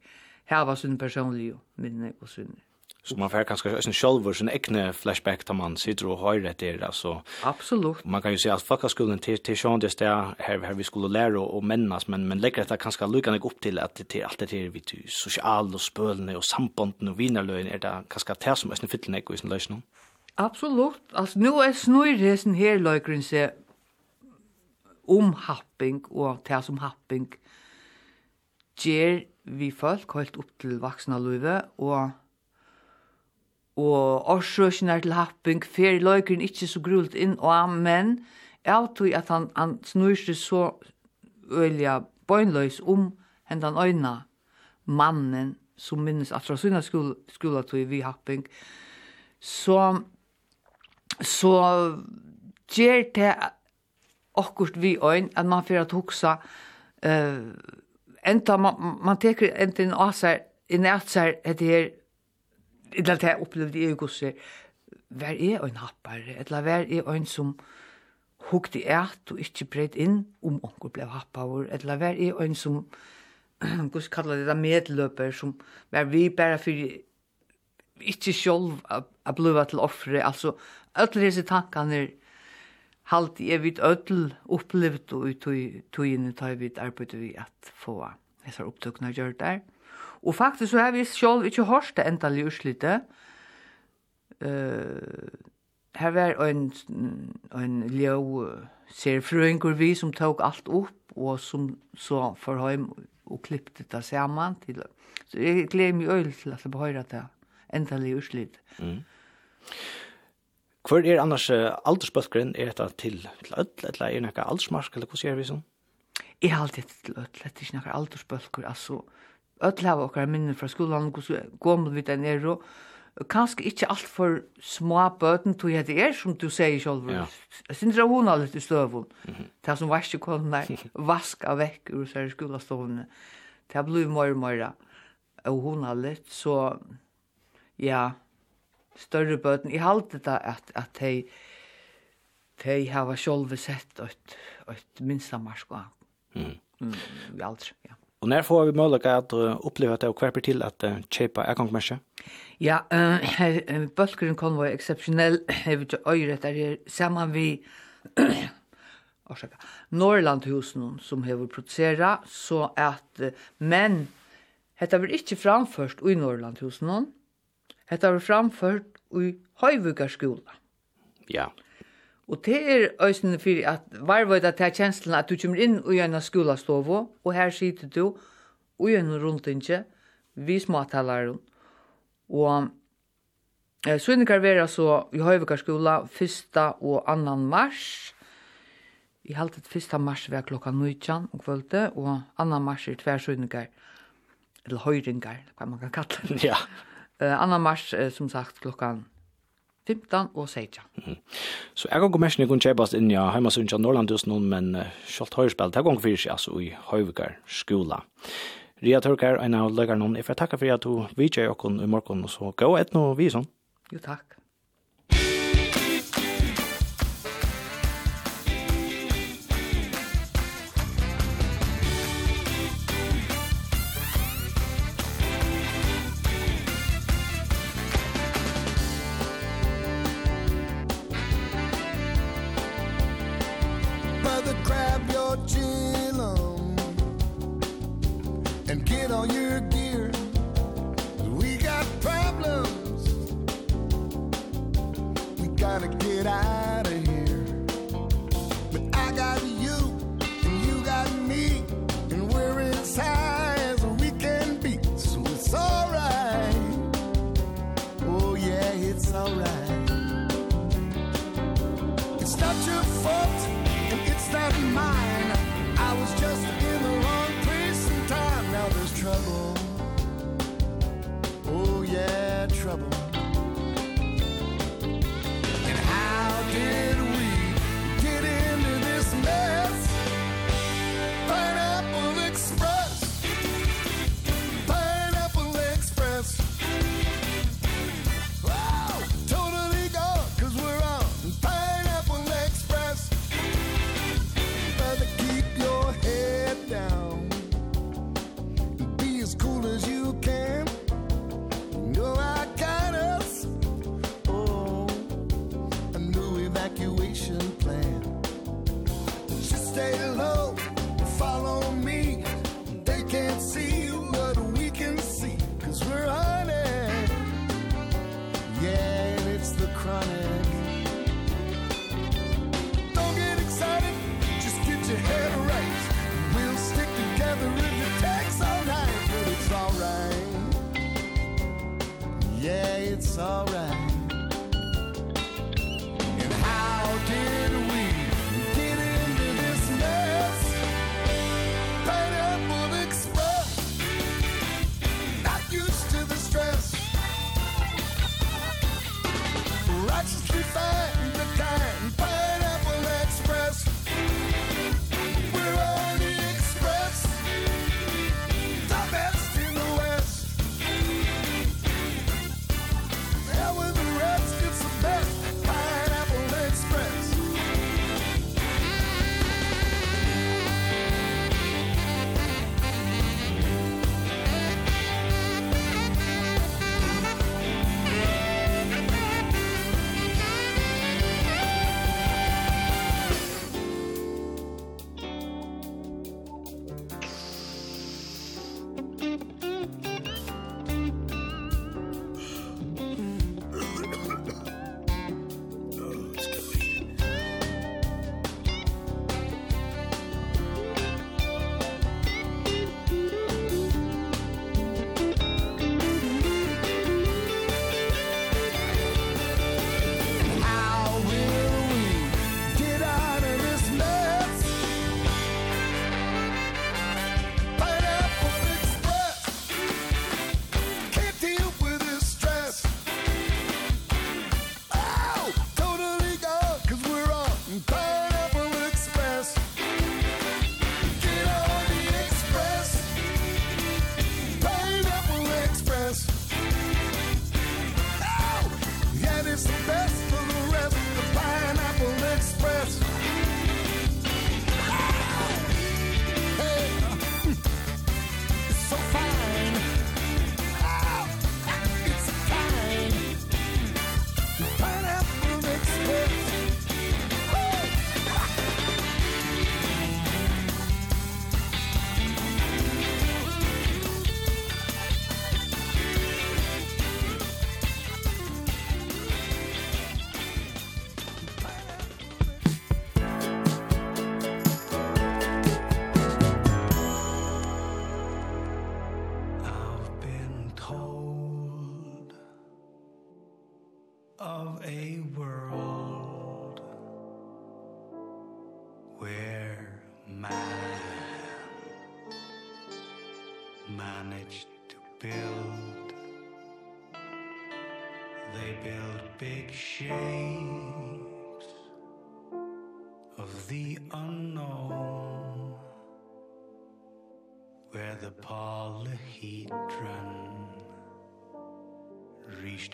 här var sin personlig minne och synning. Så man får kanske en själv sin egna flashback till man sitter och hör det där alltså. Absolut. Man kan ju säga att fucka skolan till till Sean det där här här vi skulle lära och männas men men lägger det kanske dig upp till att det till allt det där vi till social och spölne och sambanden och vinnarlön är det kanske det som är sin fitlen och sin lösning. Absolut. Alltså nu är snurresen här lökren se om happing och det som happing ger vi folk helt upp till vuxna livet och og årsøkene til happing, fer løykeren ikke så grult inn, og men jeg tror at han, han snur seg så øyelig bøgnløys om hendan øyna mannen som minnes at fra sina skola tog vi happing, så, så gjør det akkurat vi øyn at man får at hoksa uh, enda man, man teker enten av seg i nært seg etter her eller det jeg opplevde i gosser, vær er en happare, eller vær er en som hukte eit og ikkje breit inn om onkel blei happavur, eller vær er en som, gos kallar det da medløper, som vær vi bæra fyrir ikkje sjolv a bluva til offre, altså, öll hese tankarnir, halt jeg vid ödel opplevd og i tøyene tøy vid arbeidet vi at få hessar opptøkna gjør der. Og faktisk så har vi selv ikke hørt det endelige urslitet. Uh, her var en, en ljøv serfrøyngur vi som tok alt opp og som så for heim og klippte det sammen til. Så jeg gleder meg øyne til at jeg behører det endelige urslitet. Mm. Hvor er annars uh, aldersbøtkeren? Er dette til, til ødel, eller er det noe aldersmarsk, eller hva sier vi sånn? Jeg har alltid til ødel, det er ikke noe aldersbøtker, altså öll hava okkar minne fra skolan, hvordan gomul vi den er, og kanskje ikkje alt for små bøten, tog jeg det er, som du sier selv. Ja. Jeg synes det er hun litt i støvun. Mm -hmm. Det er som verste kålene vaska vekk ur sær skolastående. Det er blod mer og mer, og hun litt, så ja, større bøten. Jeg halte det at, at de, de hava sjolve sett et, et minsta marsk av. Mm. Mm, aldri, ja. Og när får vi möjlighet att uppleva det och kvarper till att köpa ekonomiska? Ja, eh Bølgeren kan var exceptionell. Jeg vet inte öret där samman vi Orsaka. Norrlandhusen som har producerat så att men Hetta var ikke framført i Norrlandhusen. Hetta var framført i Høyvugarskola. Ja. Og det er øyne for at varvøyda til kjenslen at du kommer inn i en skolastovo, og her sitter du i en rundtinge, vi småtalaren. Og eh, sønninger vera så i Høyvika skola 1. og 2. mars. I det 1. mars var klokka 19 om kvölde, og 2. mars er tver sønninger, eller høyringar, hva man kan kalla det. Ja. Eh, 2. mars, eh, som sagt, klokka 19 15 og 16. Mm. Så jeg kan gå mest kun kjøpast inn i heimasunns av Norrlandhus noen, men uh, kjølt høyrespill, det er gong fyrir seg altså i Høyvikar skola. Ria Tørkar, en av løygar noen, jeg får takke for at du vidtjer okken i morgen, og så gå et noe vi sånn. Jo, takk. chronic Don't get excited Just get your head right. We'll stick together if it takes all night But it's all right Yeah, it's all right fast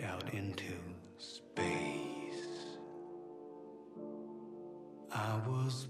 out into space. I was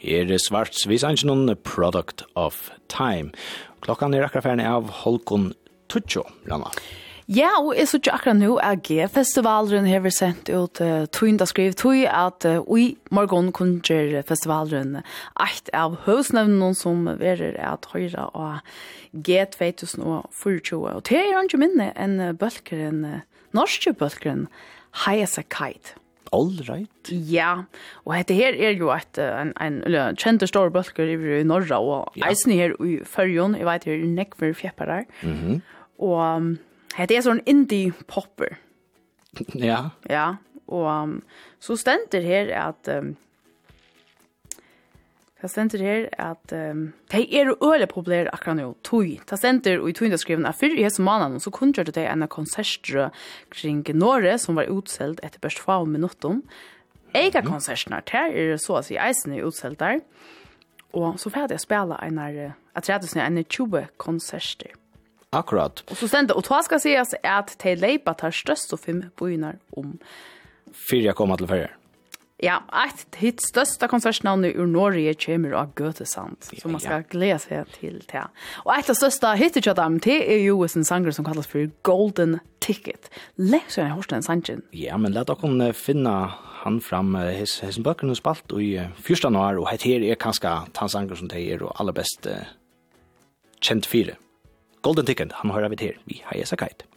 Her er svarts, vi sanns Product of Time. Klokkan er akkurat ferdig av Holkon Tutsjo, Ranna. Ja, og jeg synes akkurat nå at G-festivalen har vi sendt ut uh, tøynda skriv tøy at uh, i morgen kunnskjer festivalen eit av høvsnevnen som verer at høyre av G2024. Og det er jo ikke minne enn bølgeren, norske bølgeren, Hayasakite. All right. Ja, og dette her er jo et, en, en, en kjente store bølger i Norra, og ja. eisen her i Førjon, jeg vet her, i Nekmer der. mm -hmm. og dette er sånn indie-popper. Ja. Ja, og um, så stender her at um, Det stender her at um, de er øle populære akkurat nå, tog. Det stender i togindeskriven at før i hese måneden så kunngjørte de en konsertre kring Norge som var utselt etter børst få minutter. Ega konsertene her er så å si eisene utselt der. Og så får jeg spille en av atredelsene en 20 konserter. Akkurat. Og så stender, og det skal sies at de leipa tar størst og fem bøyner om. Fyra kommer til ferger. Ja, ett hit största konsertnavn ur Norge kommer av Götesand. Så man ska glädja sig till det. Och ett av största hittet jag dem till är ju en sanger som kallas för Golden Ticket. Läs jag hörst den sangen. Ja, men låt oss finna han fram his his och spalt i första og och her er kanskje tansanger som det er og aller allra bäst kjent fire. Golden Ticket, han har vi här. Vi har ju sagt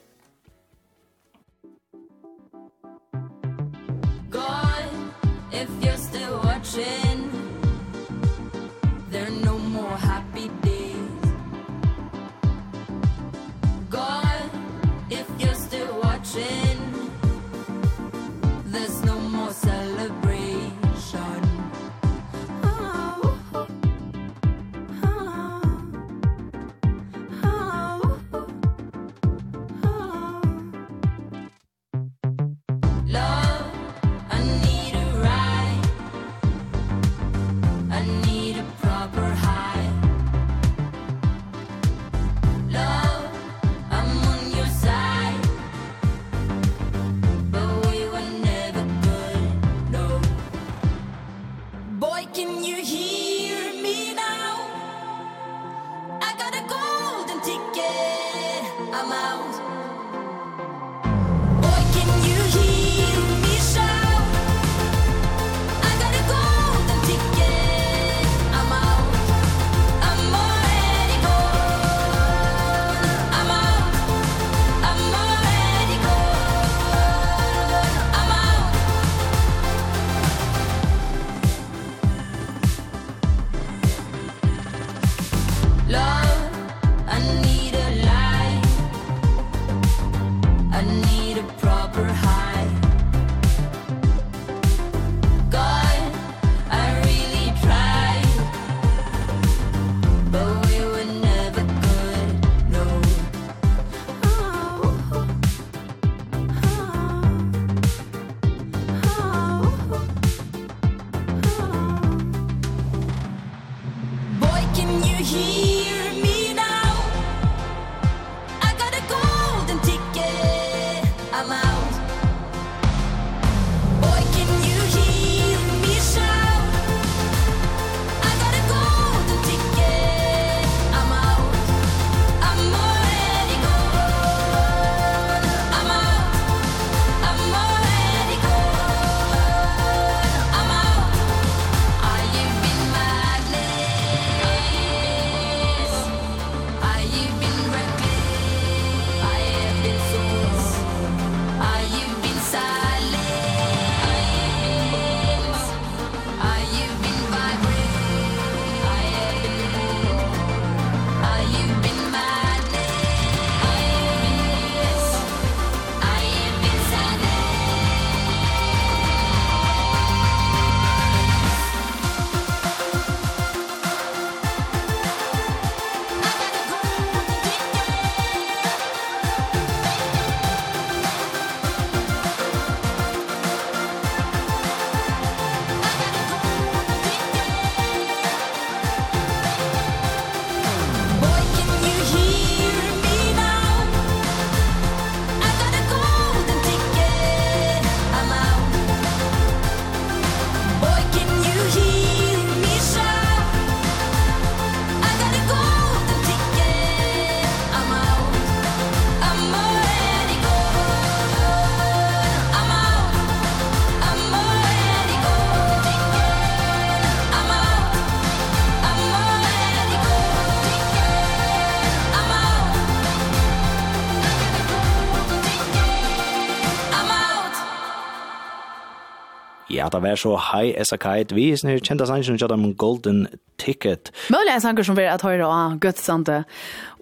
at det var så hei essa a kite. Vi er sånn her kjenta sanger som kjata om Golden Ticket. Mølle er sanger som vi er at høyre og gøtt sante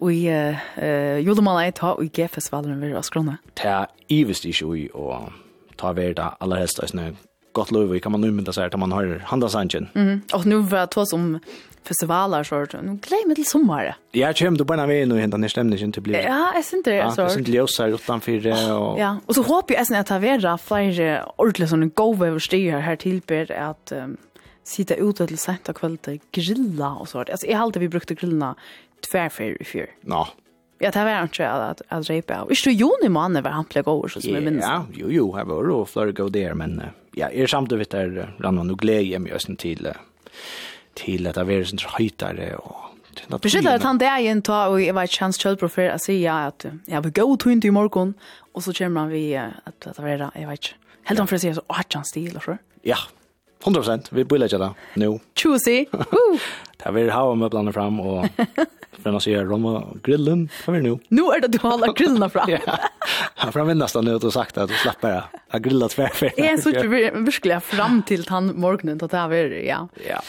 uh, julemålet jeg tar og i G-festivalen vi er av skrona. Det er ivest ikke ui og ta verda allerhelst og sånn gott lov kan man umynda sig att man har handelshangen. Mm. Och nu var det som festivaler så nu glömmer till sommar. Ja, jag du bara med nu händer när stämningen inte blir. Ja, jag syns inte så. Det är inte lösa utan för och Ja, och så hoppas jag sen att ha vara fler ordentligt sån go över stiger här tillber att um, sitta ute till sent och kväll grilla och så. Alltså jag hade vi brukte grillna tvärfär i fjör. Ja. Ja, det var inte att att repa. Och i juni månad var han plägås så som jag minns. Ja, jo jo, jag var då flög gå där men ja, er samtidigt där rannan och glädje mig oss till till att vara sin höjtare och Beskyllt at han det är ta og jeg var ikke chans child prefer att säga att jeg vil gå till i morgen, og så kommer han vi att att vara jeg vet. ikke, Helt om för sig så har chans till eller så. Ja, 100% vi blir lägga nu. Juicy. Woo. Där vill ha möblarna fram och för att se Roma grillen för nu. Nu är det du har grillarna fram. ja. Han fram nästan nu och sagt att du släpper det. Jag grillar tvärfär. Jag så ju verkligen fram till han morgonen att det här är ja. Ja.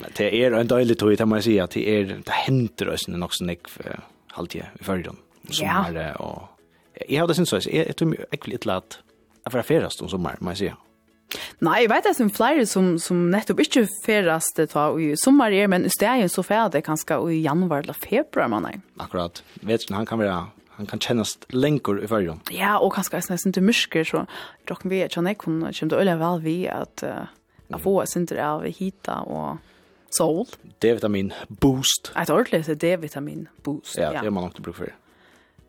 Men det är en dålig tid att man säger att det är det händer oss när också nick halvtid i förrgon. Som ja. och jag hade syns så jag tror mig äckligt lätt att vara färast om sommar, man säger. Nei, jeg vet det som flere som, som nettopp ikke ferast det tar i sommer er, men i stedet så fer det kanskje i januar eller februar, man er. Akkurat. Vet du, han kan være han kan kjennes lenger i fyrjon. Ja, og kanskje jeg nesten til musker, så dere vet ikke han jeg kunne kjenne til øye vel vi at uh, jeg får sinter av hita og sol. D-vitamin boost. Et ordentlig D-vitamin boost, ja. Det er man nok til bruk for.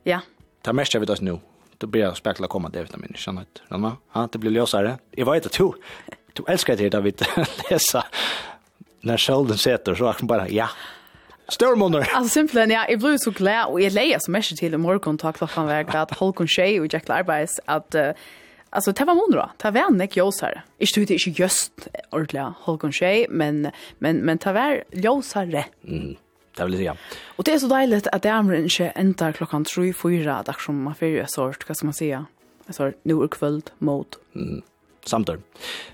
Ja. Det er mest jeg vet oss nå då blir jag spekla komma det vitamin min känner inte. Ja, det blir lösare. Jag vet att du du älskar det David läsa när skölden sätter så är det bara ja. Stormonor. Alltså simpelthen, ja, jeg ble så glad, og jeg leier så mye til i morgen, ta klokkan vekk, at Holkon Shea og Jack Larbeis, at uh, alltså det var monra. Det var en ljusare. det stod inte just ordentligt Holkon Shea, men men men det var ljusare. Mm det vill säga. Och det är så dejligt att det är inte ända klockan 3-4 dagar som man får ju sort, vad ska man säga? Alltså nu är kväll mot. Mm. Samtidigt.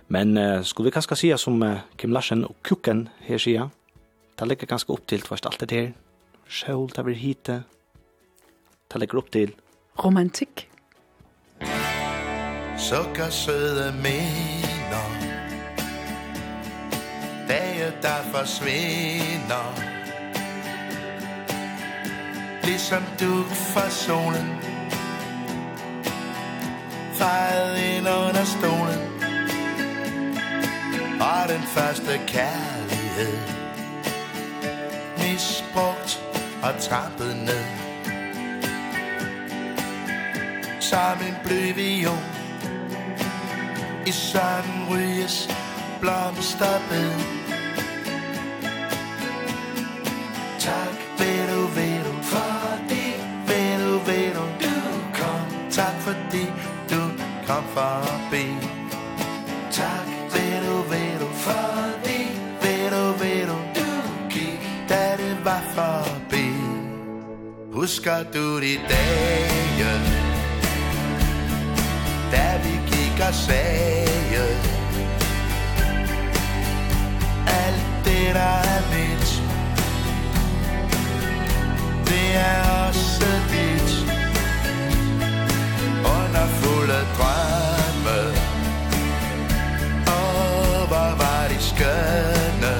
Men uh, skulle vi kanske säga som uh, Kim Larsen och Kuken här säger, Det ligger ganska upp till först allt det här. Själ, det blir hit. Det ligger upp till. Romantik. Sukker søde minder Dage der forsvinder det som duk for solen. Fejret ind under stolen. Og den første kærlighed. Misbrugt og trampet ned. Som en blød I sådan ryges blomsterbed kom forbi Tak ved du, ved du, fordi Ved du, ved du, du gik Da det var forbi Husker du de dage Da vi gik og sagde Alt det der er mit Det er også dit nätterna fulla drömmar Åh, vad var det skönne.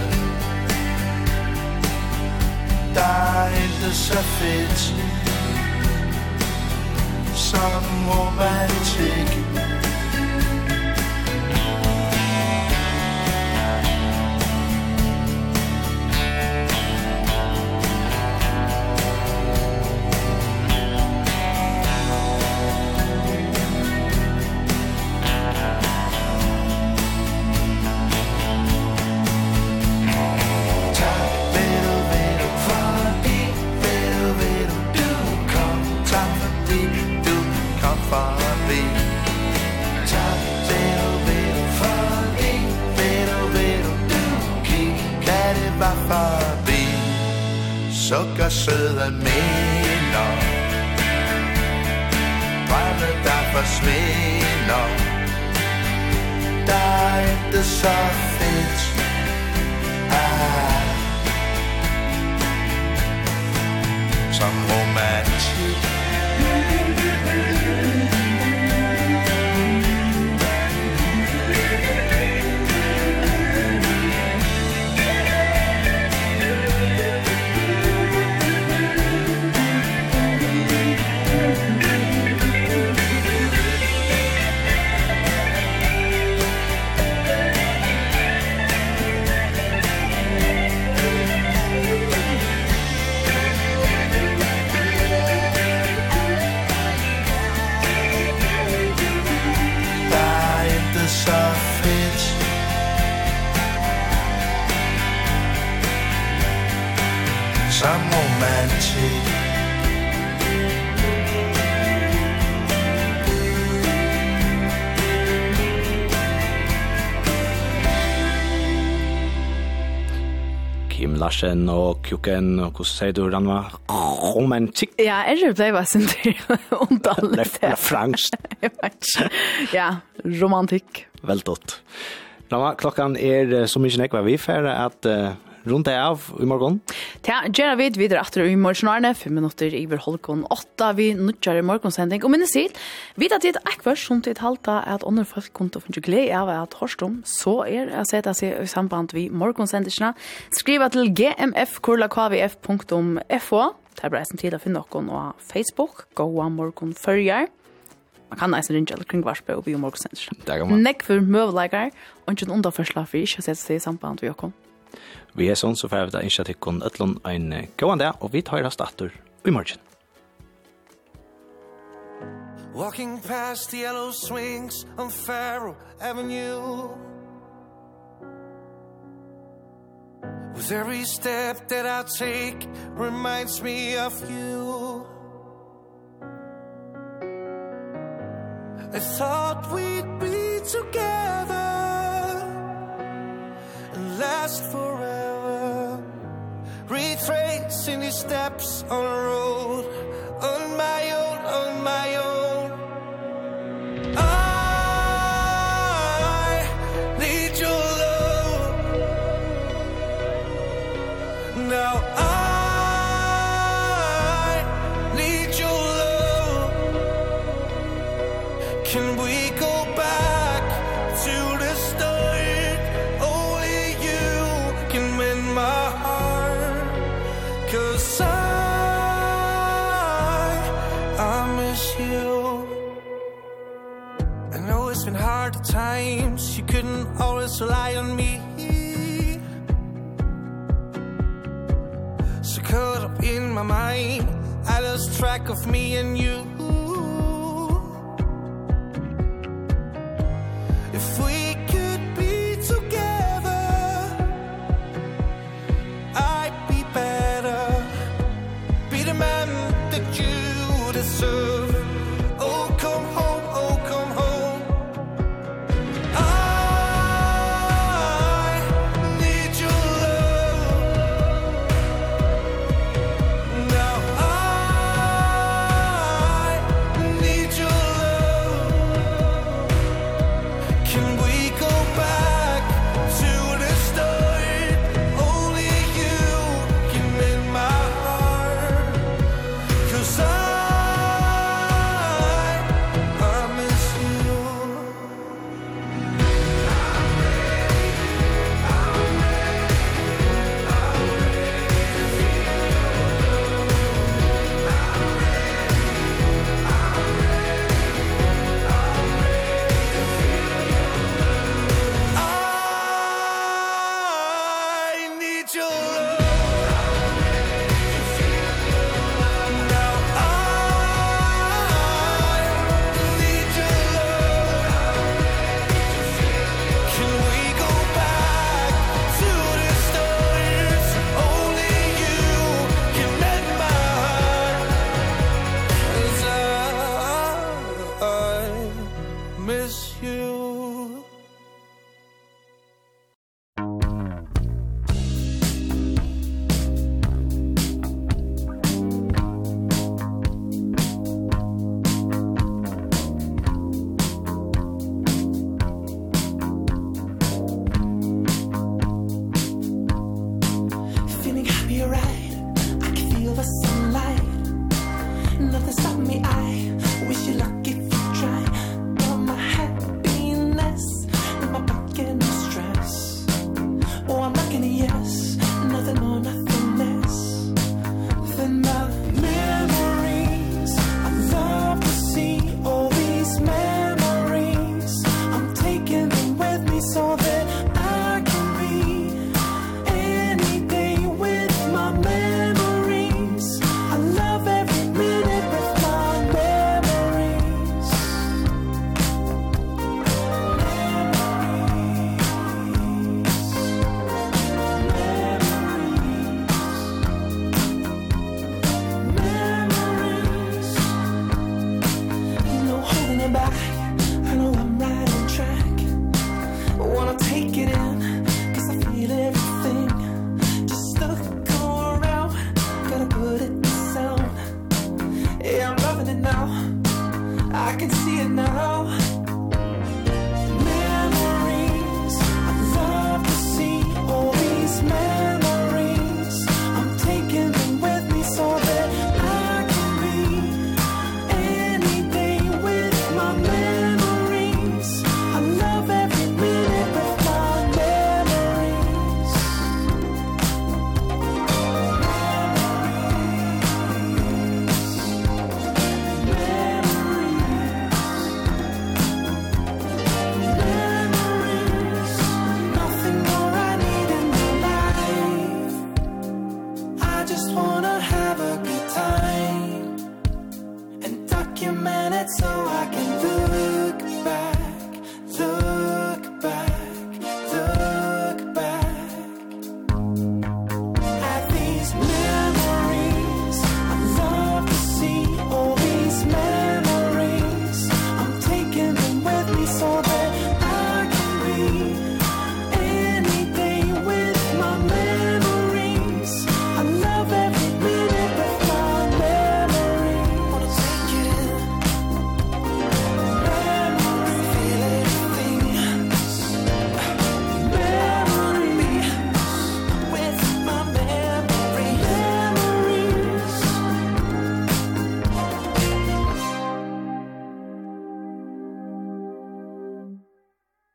Der er ikke så fedt Som romantik Larsen og Kjuken, og hvordan sier du, han var romantikk? Ja, jeg ble bare sin til omtale. Eller franskt. Jeg vet ikke. Ja, romantikk. Veldig godt. Rama, klokkan er så mye nekva vi for at uh, rundt det av i morgen. Ja, gjerne vidt videre etter i morgenarne, fem minutter i Holkon åtta vi nødger i morgensending. Og minne sier, vidt at det er ikke som til halte at andre folk kom til å finne glede av at Horstom, så er jeg sett at jeg i samband vi morgensendingene. Skriv til gmf.kvf.fo. Det er bare en tid å finne noen av Facebook, gå av morgen førjer. man kan nesten ringe eller kring varspe og biomorgsendur. Det kan man. Nekk for møvleikar, og ikke en underførsla for ikke å sette seg i samband vi okkom. Vi er sånn så får vi da innskje til kun Øtlund en gåan der, og vi tar rast atter i morgen. Walking past the yellow swings on Faro Avenue. With every step that I take reminds me of you. I thought we'd be together and last forever retracing his steps on a road. On my own on my own. hard times. You couldn't always rely on me. So caught up in my mind I lost track of me and you.